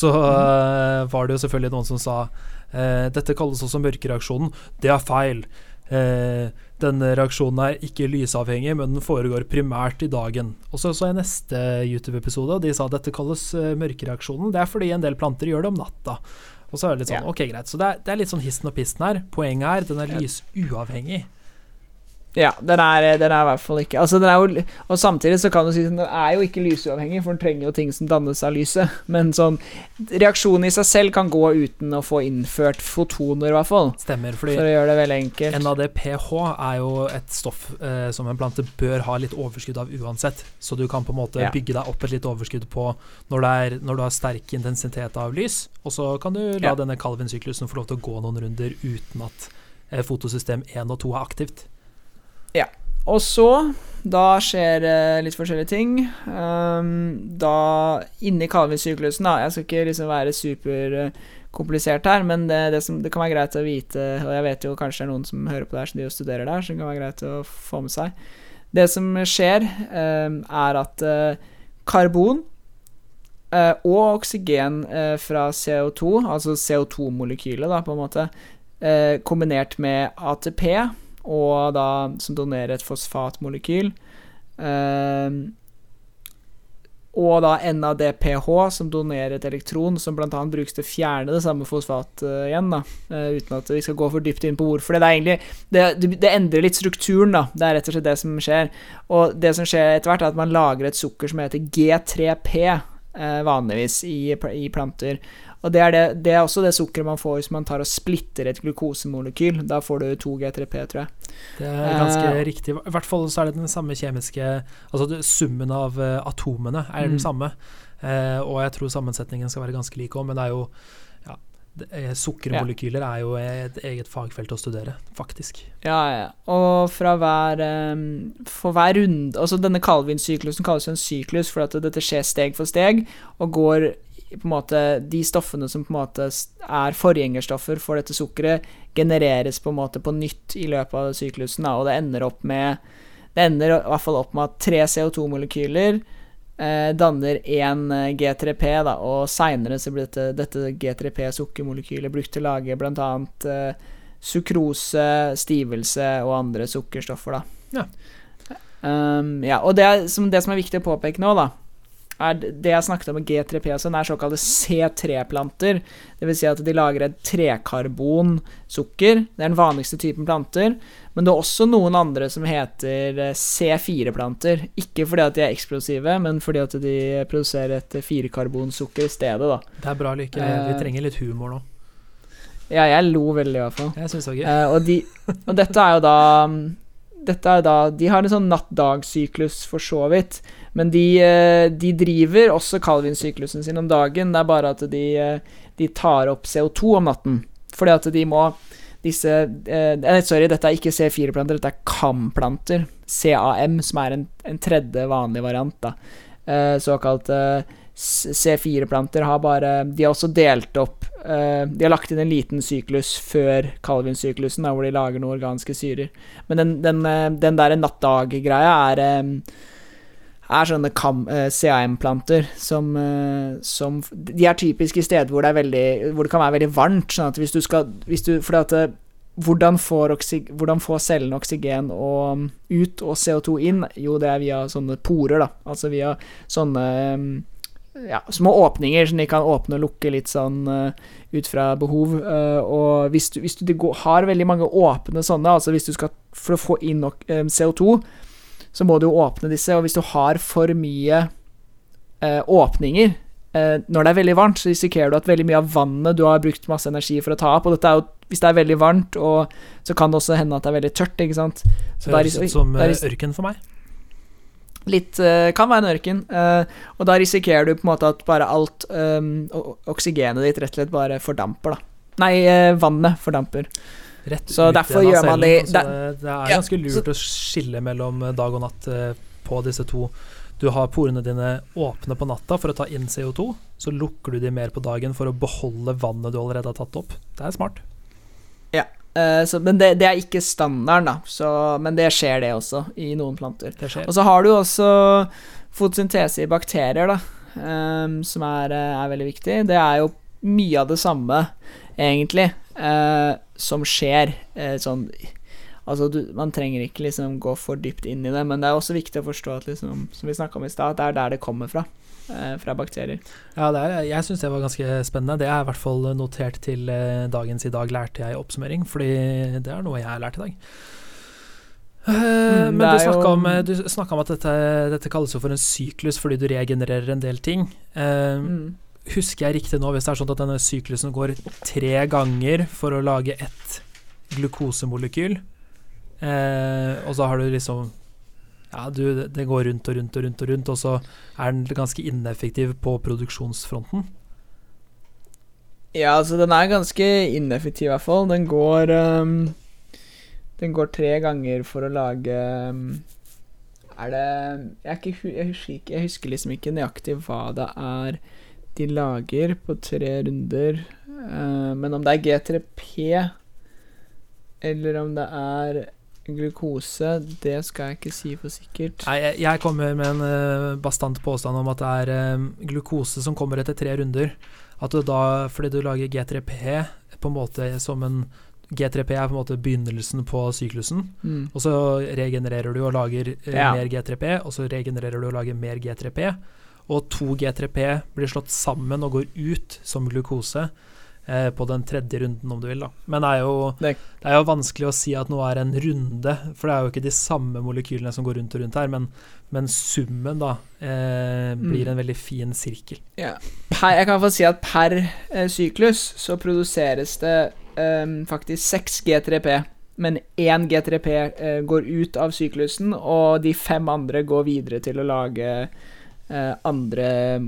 så øh, var det jo selvfølgelig noen som sa eh, dette kalles også mørkereaksjonen. Det er feil. Eh, denne reaksjonen er ikke lysavhengig, men den foregår primært i dagen. Og så så jeg neste YouTube-episode, og de sa at dette kalles mørkereaksjonen. Det er fordi en del planter gjør det om natta. Og så er det litt sånn, Ja. ok greit Så det er, det er litt sånn histen og pisten her. Poenget er, den er lysuavhengig. Ja, den er, den er i hvert fall ikke Altså, den jo Og samtidig så kan du si at den er jo ikke lysuavhengig, for den trenger jo ting som dannes av lyset. (laughs) Men sånn Reaksjonen i seg selv kan gå uten å få innført fotoner, i hvert fall. Stemmer, For å gjøre det veldig enkelt. NADPH er jo et stoff eh, som en plante bør ha litt overskudd av uansett. Så du kan på en måte Ja. bygge deg opp et litt overskudd på når, det er, når du har sterk intensitet av lys, og så kan du la Ja. denne Calvin-syklusen få lov til å gå noen runder uten at eh, fotosystem 1 og 2 er aktivt. Og så Da skjer eh, litt forskjellige ting. Um, da Inni Calvin-syklusen, da Jeg skal ikke liksom være superkomplisert her, men det, det, som, det kan være greit å vite, og jeg vet jo kanskje det er noen som hører på det her, som de jo studerer der, så det kan være greit å få med seg. Det som skjer, um, er at eh, karbon eh, og oksygen eh, fra CO2, altså CO2-molekylet, da, på en måte, eh, kombinert med ATP, og da som donerer et fosfatmolekyl. Eh, og da NADPH, som donerer et elektron som bl.a. brukes til å fjerne det samme fosfat uh, igjen. da uh, Uten at vi skal gå for dypt inn på hvorfor. Det, det det, endrer litt strukturen, da. Det er rett og slett det som skjer. Og det som skjer etter hvert, er at man lager et sukker som heter G3P, eh, vanligvis i, i planter. Og det er, det, det er også det sukkeret man får hvis man tar og splitter et glukosemolekyl. Da får du 2G3P, tror jeg. Det er ganske uh, riktig. I hvert fall så er det den samme kjemiske Altså summen av eh, atomene er Mm. den samme. Uh, og jeg tror sammensetningen skal være ganske lik òg, men det er jo eh, Sukkermolekyler er jo et eget fagfelt å studere, faktisk. Ja, ja. Og fra hver um, For hver runde Altså denne Calvin-syklusen kalles jo en syklus fordi dette skjer steg for steg, og går på en måte De stoffene som på en måte er forgjengerstoffer for dette sukkeret, genereres på en måte på nytt i løpet av syklusen, og det ender opp med Det ender i hvert fall opp med at tre CO2-molekyler eh, danner én eh, G3P, da, og seinere så blir dette, dette G3P-sukkermolekylet brukt til å lage annet eh, sukrose, stivelse og andre sukkerstoffer, da. Ja. Um, ja, og det, er, som, det som er viktig å påpeke nå, da, er det jeg snakket om med G3P og sånn, er såkalte C3-planter. Det vil si at de lager et trekarbonsukker. Det er den vanligste typen planter. Men det er også noen andre som heter eh, C4-planter. Ikke fordi at de er eksplosive, men fordi at de produserer et firekarbonsukker i stedet, da. Det er bra, Lykke. Vi Eh, trenger litt humor nå. Ja, jeg lo veldig, i hvert fall. Jeg synes det var gøy. Eh, og, de, og dette er jo da Dette er da De har en sånn natt-dag-syklus, for så vidt. Men de, de driver også Calvin-syklusen sin om dagen. Det er bare at de, de tar opp CO2 om natten. Fordi at de må disse eh, Sorry, dette er ikke C4-planter, dette er CAM-planter. CAM, som er en, en tredje vanlig variant, da. Eh, såkalt eh, C4-planter har bare De har også delt opp eh, De har lagt inn en liten syklus før Calvin-syklusen, hvor de lager noen organiske syrer. Men den, den, eh, den der natt-dag-greia er eh, er sånne eh, CAM-planter som, eh, som De er typiske steder hvor det, veldig, hvor det kan være veldig varmt. Sånn at hvis du skal hvis du, Fordi at det, hvordan får, hvordan får cellene oksygen og, ut og CO2 inn? Jo, det er via sånne porer, da. Altså via sånne um, ja, små åpninger som de kan åpne og lukke litt sånn uh, ut fra behov. Og hvis du, hvis du har veldig mange åpne sånne, altså hvis du skal For å få inn nok, um, CO2, så må du jo åpne disse, og hvis du har for mye eh, åpninger eh, Når det er veldig varmt, så risikerer du at veldig mye av vannet du har brukt masse energi for å ta opp, og dette er jo hvis det er veldig varmt, og så kan det også hende at det er veldig tørt, ikke sant. Så Høres ut som der, eh, ørken for meg. Litt eh, Kan være en ørken. eh, og da risikerer du på en måte at bare alt um, oksygenet ditt rett og slett bare fordamper, da. Nei, vannet fordamper. Rett Så ut derfor gjør man cellen, det- så det- er Ja, ganske lurt å skille mellom eh, dag og natt eh, på disse to. Du har porene dine åpne på natta for å ta inn CO2. Så lukker du de mer på dagen for å beholde vannet du allerede har tatt opp. Det er smart. Eh, så, men det, det er ikke standarden, da. Så, men det skjer, det også, i noen planter. Det skjer. Og så har du også fotosyntese i bakterier, da, um, som er, er veldig viktig. Det er jo mye av det samme, egentlig, eh, som skjer eh, sånn Altså, du, man trenger ikke liksom gå for dypt inn i det, men det er også viktig å forstå at liksom, som vi snakka om i stad, det er der det kommer fra. eh, fra bakterier. Ja, det er, jeg syns det var ganske spennende. Det er i hvert fall notert til eh, dagens i dag lærte jeg oppsummering, fordi det er noe jeg har lært i dag. Eh, Mm, men du snakka om, du snakket om at dette, dette kalles jo for en syklus fordi du regenererer en del ting. Eh, Mm. Husker jeg riktig nå, hvis det er sånn at denne syklusen går tre ganger for å lage ett glukosemolekyl, eh, og så har du liksom Ja, du, det går rundt og rundt og rundt, og rundt, og så er den ganske ineffektiv på produksjonsfronten. Ja, altså den er ganske ineffektiv i hvert fall. Den går um, Den går tre ganger for å lage um, Er det jeg, ikke, jeg, husker jeg husker liksom ikke nøyaktig hva det er de lager på tre runder. Uh, men om det er G3P eller om det er glukose, det skal jeg ikke si for sikkert. Nei, jeg, jeg kommer med en uh, bastant påstand om at det er um, glukose som kommer etter tre runder. At du da, fordi du lager G3P på en måte som en G3P er på en måte begynnelsen på syklusen, Mm. og så regenererer du og lager Ja. mer G3P, og så regenererer du og lager mer G3P, og to G3P blir slått sammen og går ut som glukose eh, på den tredje runden, om du vil. da. Men det er, jo, Det- er jo vanskelig å si at noe er en runde, for det er jo ikke de samme molekylene som går rundt og rundt her, men, men summen da eh, blir Mm. en veldig fin sirkel. Ja. Per, jeg kan få si at per eh, syklus så produseres det ehm, faktisk 6 G3P. Men én G3P eh, går ut av syklusen, og de fem andre går videre til å lage eh, andre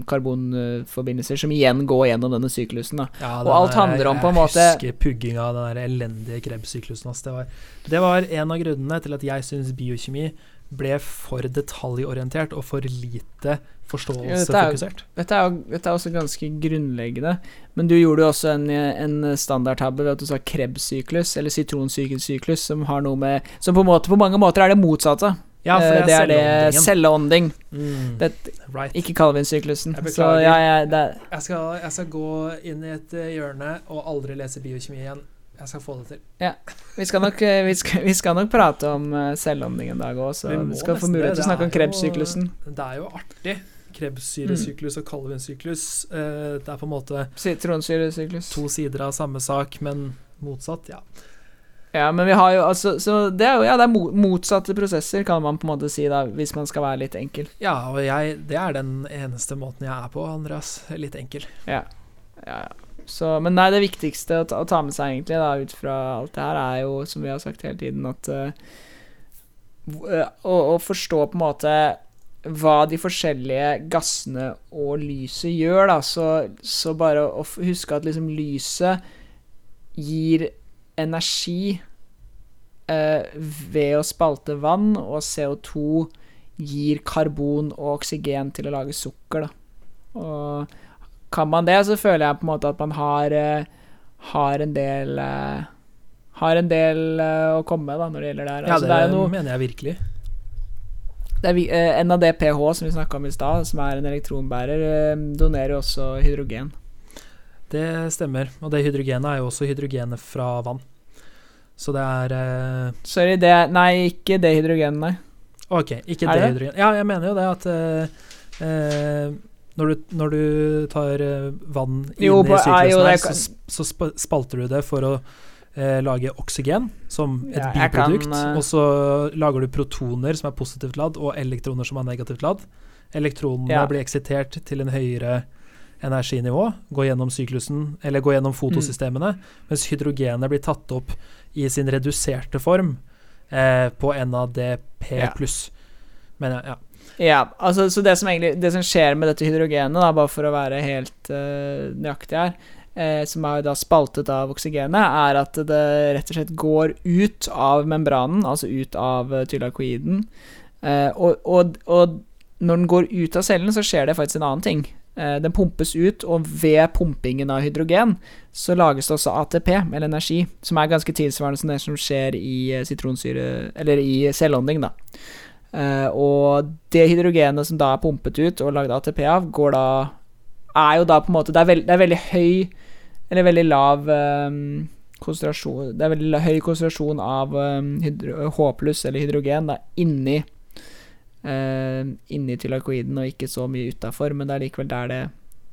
karbonforbindelser, som igjen går gjennom denne syklusen. Ja, Og alt er- handler om på en måte- Jeg husker pugginga av den der elendige krebssyklusen. Det, var, det var en av grunnene til at jeg syns biokjemi ble for detaljorientert og for lite Ja, dette Dette er, også ganske grunnleggende. Men du gjorde jo også en, en standardtabbe ved at du sa Krebs-syklus, eller sitronsyklus, som har noe med Som på, måte, på mange måter er det motsatte. Ja, for Eh, det er, det er celleånding. Mm, right. ikke Calvin-syklusen. Jeg Så beklager. ja, ja, det er Jeg skal, jeg skal gå inn i et eh, hjørne og aldri lese biokjemi igjen. Jeg skal få det til. Vi skal nok, eh, vi skal, vi skal nok prate om selvånding en dag òg, så Vi skal få mulighet til å snakke om Krebs-syklusen. Det er jo artig. Mm. Krebssyresyklus og Calvin-syklus. eh, det er på en måte Sitronsyresyklus. to sider av samme sak, men motsatt, ja. Ja, men vi har jo altså Så det er jo ja, det er motsatte prosesser, kan man på en måte si, da, hvis man skal være litt enkel. Ja, og jeg, det er den eneste måten jeg er på, Andreas. Litt enkel. Ja, ja. Så, men nei, det viktigste å ta, å ta med seg, egentlig, da, ut fra alt det her, er jo, som vi har sagt hele tiden, at uh, å, å forstå på en måte hva de forskjellige gassene og lyset gjør, da, så, så bare å huske at liksom lyset gir energi eh, ved å spalte vann, og CO2 gir karbon og oksygen til å lage sukker, da. Og kan man det, så føler jeg på en måte at man har, eh, har en del eh, Har en del eh, å komme med da, når det gjelder det her. Ja, Altså, det, det noe mener jeg virkelig. det er, NADPH, som vi snakka om i stad, som er en elektronbærer, donerer jo også hydrogen. Det stemmer. Og det hydrogenet er jo også hydrogenet fra vann. Så det er eh, Sorry, det Nei, ikke det hydrogenet, nei. Ok, ikke det det? hydrogenet. Ja, jeg mener jo det at eh, eh, når, du, når du tar eh, vann inn Jo, i på- i syklusen her, kan... så, så spalter du det for å eh, lage oksygen som et Ja, biprodukt. kan, eh, og så lager du protoner som er positivt ladd, og elektroner som er negativt ladd. Elektronene Ja. blir eksitert til en høyere energinivå, går gjennom syklusen, eller går gjennom fotosystemene, mens hydrogenet blir tatt opp i sin reduserte form eh, på NADP Ja. pluss. Men ja, Ja, altså, så det som egentlig Det som skjer med dette hydrogenet, da, bare for å være helt uh, nøyaktig her, eh, som er da spaltet av oksygenet, er at det rett og slett går ut av membranen, altså ut av uh, tylakoiden. Eh, og, og, og når den går ut av cellen, så skjer det faktisk en annen ting. Eh, den pumpes ut, og ved pumpingen av hydrogen så lages det også ATP, eller energi, som er ganske tilsvarende som det som skjer i eh, sitronsyre Eller i selvånding, da. Eh, og det hydrogenet som da er pumpet ut og lagd ATP av, går da Er jo da på en måte Det er, veld, det er veldig høy Eller veldig lav um, konsentrasjon Det er veldig høy konsentrasjon av um, H pluss eller hydrogen da inni eh, Inni tylakoiden og ikke så mye utafor, men det er likevel der det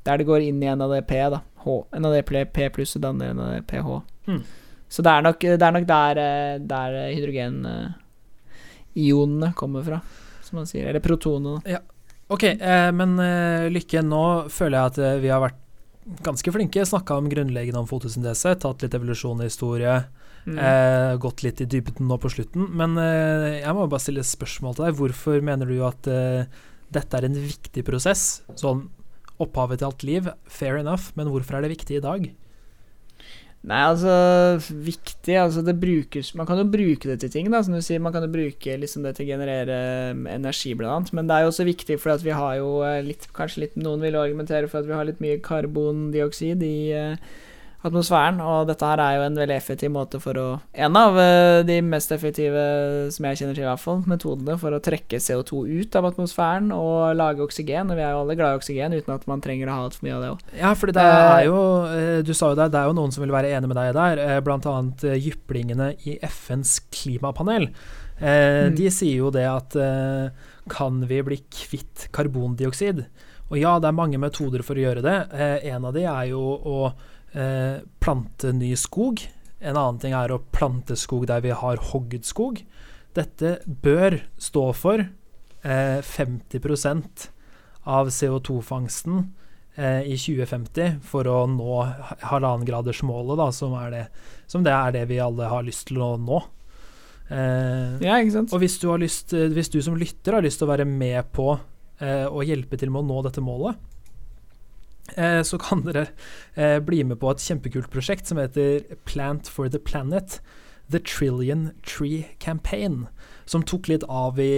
Der det går inn i NADP, da. H, NADP pluss og danner NADPH. Mm. Så det er nok, det er nok der, eh, der hydrogenionene kommer fra, som man sier. Eller protonene. Ok, eh, men eh, Lykke, nå føler jeg at eh, vi har vært ganske flinke. Snakka om grunnleggende om fotosyntese, tatt litt evolusjonshistorie, Mm. eh, gått litt i dybden nå på slutten. Men eh, jeg må bare stille et spørsmål til deg. Hvorfor mener du at eh, dette er en viktig prosess? Sånn opphavet til alt liv, fair enough, men hvorfor er det viktig i dag? Nei, altså Viktig Altså, det brukes Man kan jo bruke det til ting, da. Som du sier, man kan jo bruke liksom det til å generere um, energi, blant annet. Men det er jo også viktig fordi at vi har jo eh, litt Kanskje litt Noen vil argumentere for at vi har litt mye karbondioksid i eh, atmosfæren, og dette her er jo en veldig effektiv måte for å En av eh, de mest effektive, som jeg kjenner til, i hvert fall, metodene for å trekke CO2 ut av atmosfæren og lage oksygen. Og vi er jo alle glad i oksygen, uten at man trenger å ha altfor mye av det òg. Ja, for det er jo eh, Du sa jo det, det er jo noen som vil være enig med deg der, bl.a. eh, jyplingene i FNs klimapanel. Eh, Mm. De sier jo det at eh, kan vi bli kvitt karbondioksid? Og ja, det er mange metoder for å gjøre det. Eh, en av de er jo å eh, plante ny skog. En annen ting er å plante skog der vi har hogd skog. Dette bør stå for eh, 50% av CO2-fangsten eh, i 2050 for å nå halvannengradersmålet, da, som, er det, som det er det vi alle har lyst til å nå. Eh, Ja, ikke sant? og hvis du, har lyst, eh, hvis du som lytter har lyst til å være med på eh, å hjelpe til med å nå dette målet, så kan dere eh, bli med på et kjempekult prosjekt som heter Plant for the Planet. The Trillion Tree Campaign, som tok litt av i,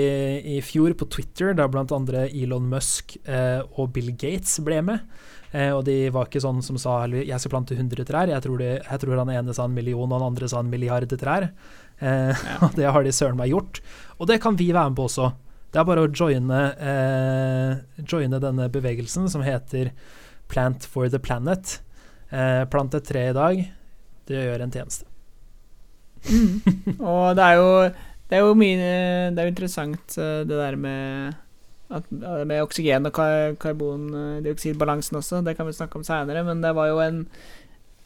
i fjor på Twitter, da andre Elon Musk eh, og Bill Gates ble med. Eh, og de var ikke sånn som sa jeg skal plante 100 trær. Jeg tror, det, jeg tror han ene sa en million, og han andre sa en milliard trær. Eh, (laughs) og det har de søren meg gjort. Og det kan vi være med på også. Det er bare å joine, eh, joine denne bevegelsen som heter Plant for the Planet. Eh, plant et tre i dag. Det gjør en tjeneste. Og det er jo Det er jo mye Det er jo interessant eh, det der med at, eh, med oksygen- og kar karbondioksidbalansen også. Det kan vi snakke om seinere, men det var jo en,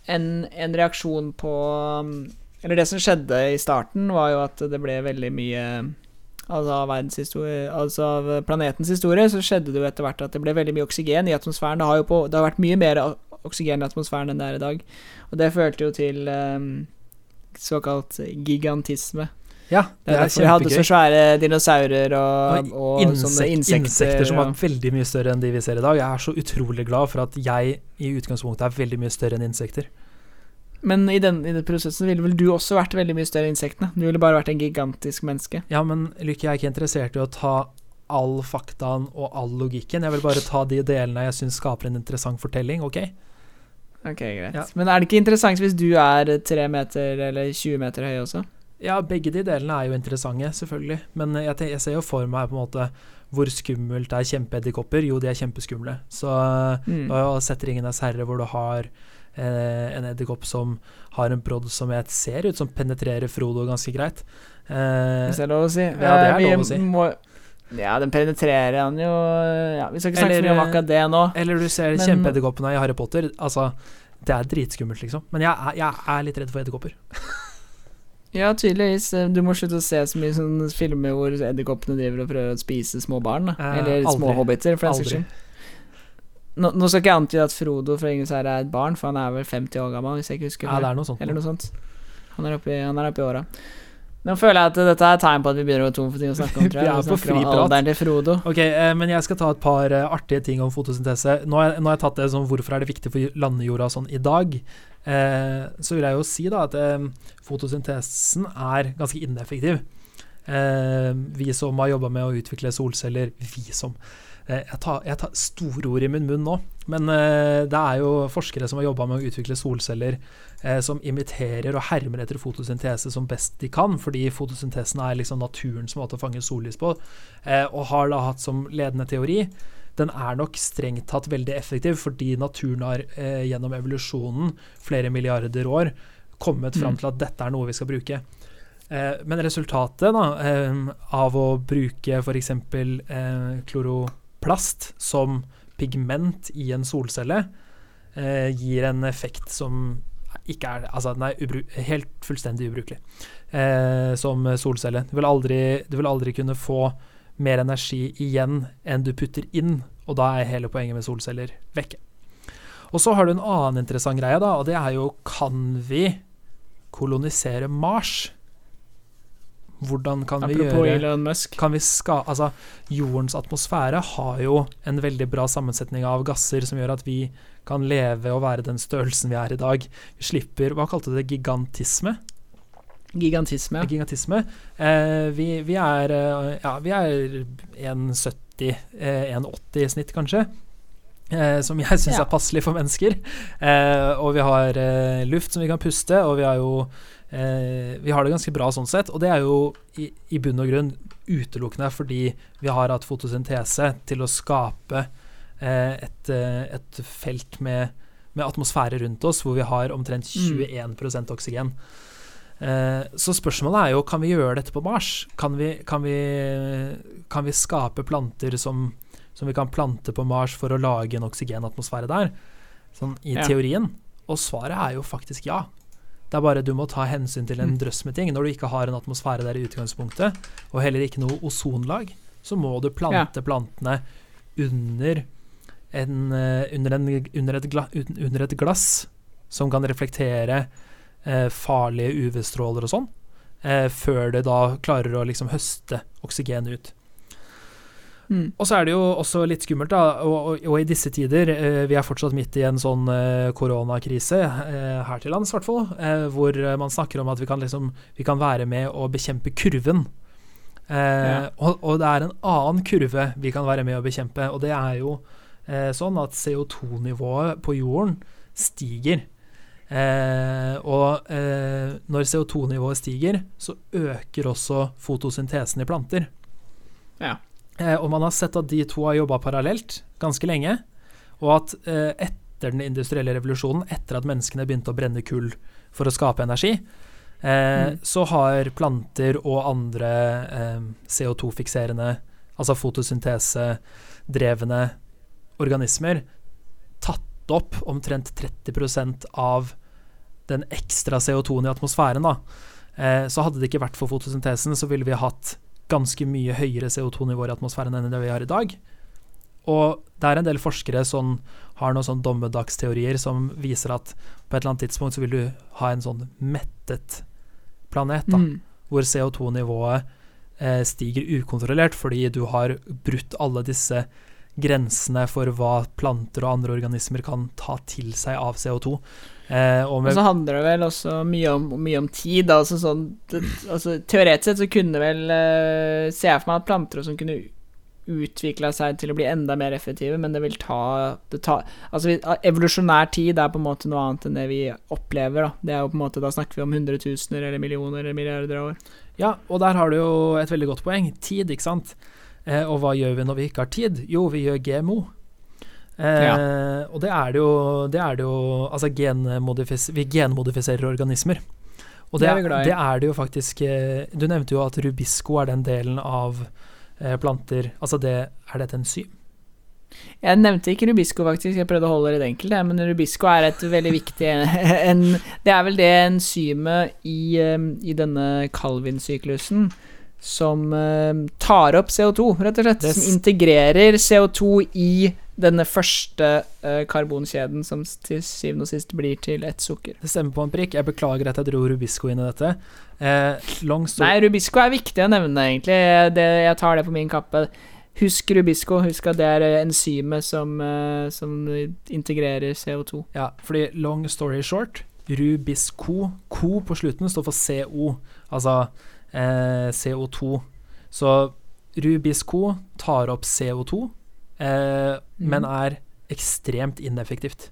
en, en reaksjon på um, Eller det som skjedde i starten, var jo at det ble veldig mye Altså av Altså av planetens historie, så skjedde det jo etter hvert at det ble veldig mye oksygen i atmosfæren. Det har jo på, det har vært mye mer oksygen i atmosfæren enn det er i dag. Og det førte jo til um, såkalt gigantisme. Ja, Det er kjempegøy. vi hadde så svære dinosaurer og, og, Insek- sånne insekter. insekter som var veldig mye større enn de vi ser i dag. Jeg er så utrolig glad for at jeg i utgangspunktet er veldig mye større enn insekter. Men i den, i den prosessen ville vel du også vært veldig mye større insektene? Du ville bare vært en gigantisk menneske. Ja, men Lykke, jeg er ikke interessert i å ta all faktaen og all logikken. Jeg vil bare ta de delene jeg syns skaper en interessant fortelling, OK? Ok, greit. Ja. Men er det ikke interessant hvis du er tre meter eller 20 meter høy også? Ja, begge de delene er jo interessante, selvfølgelig. Men jeg, jeg ser jo for meg på en måte hvor skummelt er kjempeedderkopper. Jo, de er kjempeskumle. Så Mm. Du har jo sett 'Ringenes herre', hvor du har en edderkopp som har en brodd som jeg ser ut som penetrerer Frodo ganske greit. Eh, Hvis det er lov å si. ja, det er Eh, vi lov å si. Må, ja, den penetrerer han jo ja, Vi skal ikke snakke Eller, så mye om akkurat det nå. eller du ser kjempeedderkoppene i Harry Potter. Altså, det er dritskummelt, liksom. Men jeg er, jeg er litt redd for edderkopper. (laughs) Ja, tydeligvis. Eh, du må slutte å se så mye sånne filmer hvor edderkoppene driver og prøver å spise små barn. Da. Eh, Eller aldri. små hobbiter, for den saks skyld. Nå, nå skal ikke jeg antyde at Frodo fra Ringenes herre er et barn, for han er vel 50 år gammel, hvis jeg ikke husker Ja, det er noe sånt. Eller noe sånt. Han er oppe i, han er åra. Nå føler jeg at dette er tegn på at vi begynner å gå tom for ting å snakke om. (laughs) Tror jeg. Vi er på snakker om fri prat. alderen til Frodo. Ok, eh, men jeg skal ta et par eh, artige ting om fotosyntese. Nå har jeg, nå har jeg tatt det som hvorfor er det viktig for landjorda sånn i dag. Eh, så vil jeg jo si da at eh, fotosyntesen er ganske ineffektiv. Eh, vi som har jobba med å utvikle solceller Vi som jeg, tar, jeg tar store ord i min munn nå, men eh, det er jo forskere som har jobba med å utvikle solceller eh, som imiterer og hermer etter fotosyntese som best de kan, fordi fotosyntesen er liksom naturens måte å fange sollys på, eh, og har da hatt som ledende teori den er nok strengt tatt veldig effektiv, fordi naturen har eh, gjennom evolusjonen flere milliarder år kommet fram Mm. til at dette er noe vi skal bruke. Eh, men resultatet da, eh, av å bruke f.eks. Eh, kloroplast som pigment i en solcelle, eh, gir en effekt som ikke er Altså, den er helt fullstendig ubrukelig eh, som solcelle. Du vil, aldri, du vil aldri kunne få mer energi igjen enn du putter inn, og da er hele poenget med solceller vekke. Og så har du en annen interessant greie, da, og det er jo kan vi kolonisere Mars? Hvordan kan vi Apropos gjøre Elon Musk. kan vi ska, altså, Jordens atmosfære har jo en veldig bra sammensetning av gasser som gjør at vi kan leve og være den størrelsen vi er i dag. Vi slipper Hva kalte du det? Gigantisme? Gigantisme. Gigantisme. Eh, vi, vi er eh, Ja, vi er 1,70, eh, 1,80 i snitt, kanskje. Eh, som jeg syns Ja. er passelig for mennesker. Eh, og vi har eh, luft som vi kan puste, og vi har jo eh, Vi har det ganske bra sånn sett. Og det er jo i, i bunn og grunn utelukkende fordi vi har hatt fotosyntese til å skape eh, et, eh, et felt med, med atmosfære rundt oss hvor vi har omtrent Mm. 21 oksygen. Eh, så spørsmålet er jo kan vi gjøre dette på Mars. Kan vi, kan vi, kan vi skape planter som, som vi kan plante på Mars for å lage en oksygenatmosfære der? Sånn i Ja. teorien. Og svaret er jo faktisk ja. Det er bare du må ta hensyn til en Mm. drøss med ting. Når du ikke har en atmosfære der i utgangspunktet, og heller ikke noe ozonlag, så må du plante plantene under, en, eh, under, en, under, et gla, under et glass som kan reflektere eh, farlige UV-stråler og sånn, eh, før det da klarer å liksom høste oksygen ut. Mm. Og så er det jo også litt skummelt, da, og, og, og i disse tider eh, Vi er fortsatt midt i en sånn eh, koronakrise, eh, her til lands i hvert fall, eh, hvor eh, man snakker om at vi kan, liksom, vi kan være med å bekjempe kurven. Eh, Ja. og, og det er en annen kurve vi kan være med å bekjempe, og det er jo sånn at CO2-nivået på jorden stiger. Eh, og eh, når CO2-nivået stiger, så øker også fotosyntesen i planter. Ja. Eh, og man har sett at de to har jobba parallelt ganske lenge, og at eh, etter den industrielle revolusjonen, etter at menneskene begynte å brenne kull for å skape energi, eh, Mm. så har planter og andre eh, CO2-fikserende, altså fotosyntesedrevne organismer, tatt opp omtrent 30% av den ekstra CO2-en i atmosfæren. Da. Eh, så hadde det ikke vært for fotosyntesen, så ville vi hatt ganske mye høyere CO2-nivåer i atmosfæren enn det vi har i dag. Og det er en del forskere som har noen sånn dommedagsteorier som viser at på et eller annet tidspunkt så vil du ha en sånn mettet planet, da, Mm. hvor CO2-nivået eh, stiger ukontrollert fordi du har brutt alle disse grensene for hva planter og andre organismer kan ta til seg av CO2. Eh, og Og så handler det vel også mye om, mye om tid. Altså sånn, det, altså, teoretisk sett så kunne vel eh, Se jeg for meg at planter som kunne utvikla seg til å bli enda mer effektive, men det vil ta, det ta Altså vi- evolusjonær tid er på en måte noe annet enn det vi opplever, da. Det er jo på en måte, Da snakker vi om hundretusener eller millioner eller milliarder av år. ja, og der har du jo et veldig godt poeng. Tid, ikke sant. Eh, og hva gjør vi når vi ikke har tid? Jo, vi gjør GMO. Eh, Og det er det jo, det er det jo Altså, genmodifis vi genmodifiserer organismer. Og det, Det er det er det jo faktisk eh, Du nevnte jo at rubisco er den delen av eh, planter Altså, det, er det et enzym? Jeg nevnte ikke rubisco, faktisk. Jeg prøvde å holde det enkelt, men rubisco er et veldig viktig (laughs) en, Det er vel det enzymet i, um, i denne Calvin-syklusen som uh, tar opp CO2, rett og slett. Som integrerer CO2 i denne første uh, karbonkjeden, som til syvende og sist blir til ett sukker. Det stemmer på en prikk. Jeg beklager at jeg dro Rubisco inn i dette. Eh, long story Nei, rubisco er viktig å nevne, egentlig. Det, jeg tar det på min kappe. Husk rubisco. Husk at det er eh, enzymet som, eh, som integrerer CO2. Ja, fordi long story short Rubisco Co på slutten står for CO, altså eh, CO2. Så Rubisco tar opp CO2, eh, men er ekstremt ineffektivt.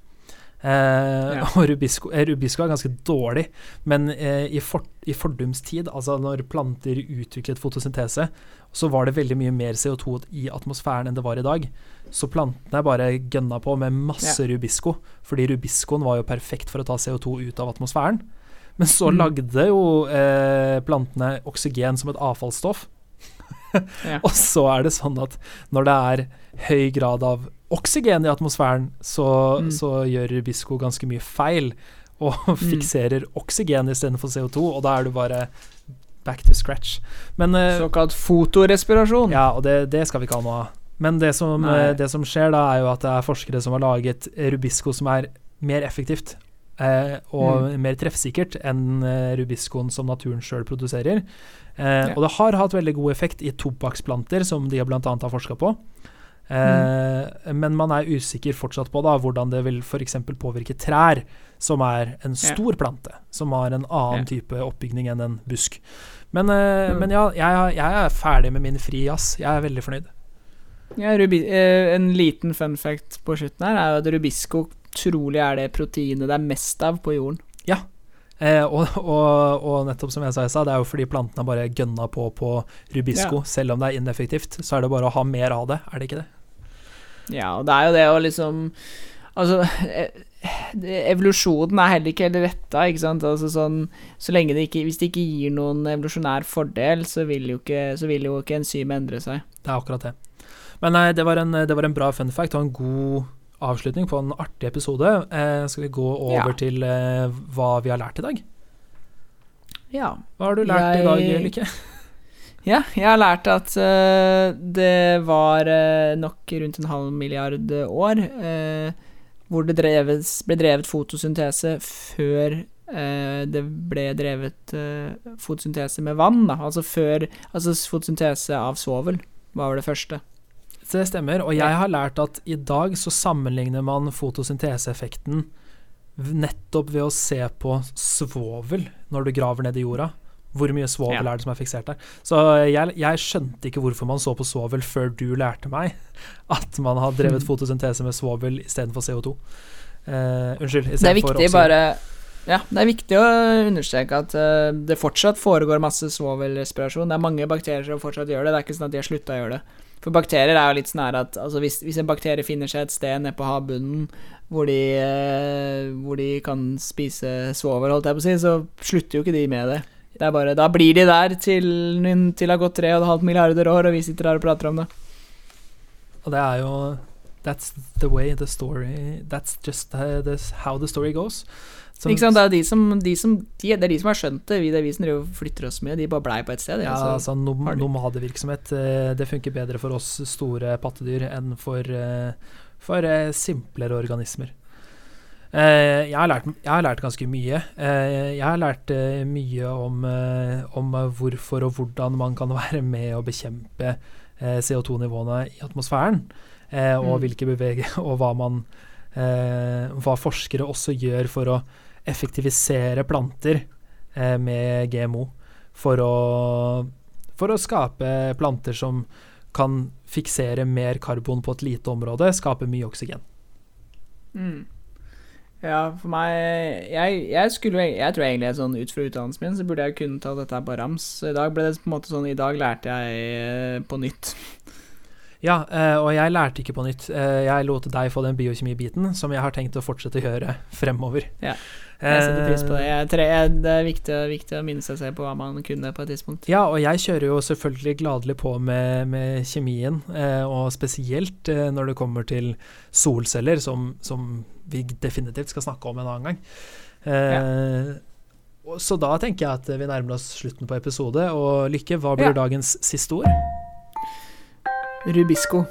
Eh, (laughs) Og Rubisco, eh, Rubisco er ganske dårlig, men eh, i, for, i fordums tid, altså når planter utviklet fotosyntese, så var det veldig mye mer CO2 i atmosfæren enn det var i dag. Så plantene bare gønna på med masse rubisco, fordi rubiscoen var jo perfekt for å ta CO2 ut av atmosfæren. Men så Mm. lagde jo eh, plantene oksygen som et avfallsstoff. Ja. (laughs) Og så er det sånn at når det er høy grad av oksygen i atmosfæren, så, Mm. så gjør rubisco ganske mye feil og (laughs) fikserer oksygen istedenfor CO2, og da er du bare back to scratch. Men eh, Såkalt fotorespirasjon. ja, og det, det skal vi ikke ha noe av. Men det som, eh, det som skjer da, er jo at det er forskere som har laget rubisco som er mer effektivt eh, og Mm. mer treffsikkert enn eh, rubiscoen som naturen sjøl produserer. Eh, Ja. Og det har hatt veldig god effekt i tobakksplanter, som de bl.a. har forska på. Mm. Eh, Men man er usikker fortsatt på da, hvordan det vil f.eks. påvirke trær, som er en Ja. stor plante, som har en annen Ja. type oppbygning enn en busk. Men, eh, Mm. men ja, jeg, jeg er ferdig med min fri jazz. Jeg er veldig fornøyd. Ja, rubi eh, en liten fun fact på slutten her er at rubisco trolig er det proteinet det er mest av på jorden. Eh, og, og, og nettopp som jeg sa det er jo fordi plantene bare gønna på på rubisco. Ja. Selv om det er ineffektivt, så er det bare å ha mer av det, er det ikke det? Ja, og det er jo det å liksom Altså, eh, evolusjonen er heller ikke helt retta, ikke sant. Altså sånn Så lenge det ikke Hvis det ikke gir noen evolusjonær fordel, så vil jo ikke, så vil jo ikke enzymet endre seg. Det er akkurat det. Men nei, det var en, det var en bra fun fact og en god avslutning på en artig episode. Eh, skal vi gå over Ja. til eh, hva vi har lært i dag? Ja. Hva har du lært i dag, Lykke? (laughs) Ja, jeg har lært at uh, det var uh, nok rundt en halv milliard år uh, hvor det dreves, ble drevet fotosyntese før det ble drevet fotosyntese med vann. Da. Altså før Altså fotosyntese av svovel var det første. Så det stemmer. Og jeg har lært at i dag så sammenligner man fotosynteseeffekten nettopp ved å se på svovel når du graver ned i jorda. Hvor mye svovel Ja. er det som er fiksert der? Så jeg, jeg skjønte ikke hvorfor man så på svovel før du lærte meg (laughs) at man har drevet Mhm. fotosyntese med svovel istedenfor CO2. Uh, unnskyld. Det er istedenfor oksygen. bare Ja, det er viktig å understreke at uh, det fortsatt foregår masse svovelrespirasjon. Det er mange bakterier som fortsatt gjør det. Det er ikke sånn at de har slutta å gjøre det. For bakterier er jo litt sånn at altså hvis, hvis en bakterie finner seg et sted nede på havbunnen hvor de, eh, hvor de kan spise svovel, holdt jeg på å si, så slutter jo ikke de med det. Det bare, Da blir de der til, til det har gått tre og et halvt milliarder år, og vi sitter her og prater om det. Og det er jo That's the way the story That's just uh, this, how the story goes. Som- ikke sant? Det er de som, de som, de, det er de som har skjønt det. Vi, i og flytter oss med. De bare blei på et sted. Ja, altså, altså nom nomadevirksomhet eh, Det funker bedre for oss store pattedyr enn for, eh, for eh, simplere organismer. Jeg, har lært, jeg har lært ganske mye. Jeg har lært mye om, om hvorfor og hvordan man kan være med å bekjempe eh, CO2-nivåene i atmosfæren. Eh, og Mm. hvilke bevege (laughs) og hva man eh, Hva forskere også gjør for å effektivisere planter eh, med GMO. For å, for å skape planter som kan fiksere mer karbon på et lite område, skape mye oksygen. Mm. Ja, for meg jeg, jeg skulle Jeg tror egentlig sånn ut fra utdannelsen min så burde jeg kunne ta dette på rams. I dag ble det på en måte sånn I dag lærte jeg eh, på nytt. Ja, eh, og jeg lærte ikke på nytt. Eh, jeg lot deg få den biokjemibiten, som jeg har tenkt å fortsette å gjøre fremover. Ja. Jeg setter pris på det. Det er viktig, viktig, å minne seg selv på hva man kunne på et tidspunkt. Ja, og jeg kjører jo selvfølgelig gladelig på med, med kjemien, eh, og spesielt eh, når det kommer til solceller, som, som, vi definitivt skal snakke om en annen gang. Eh, ja. Så da tenker jeg at vi nærmer oss slutten på episode. Og Lykke, hva blir ja. dagens siste ord? Rubisco.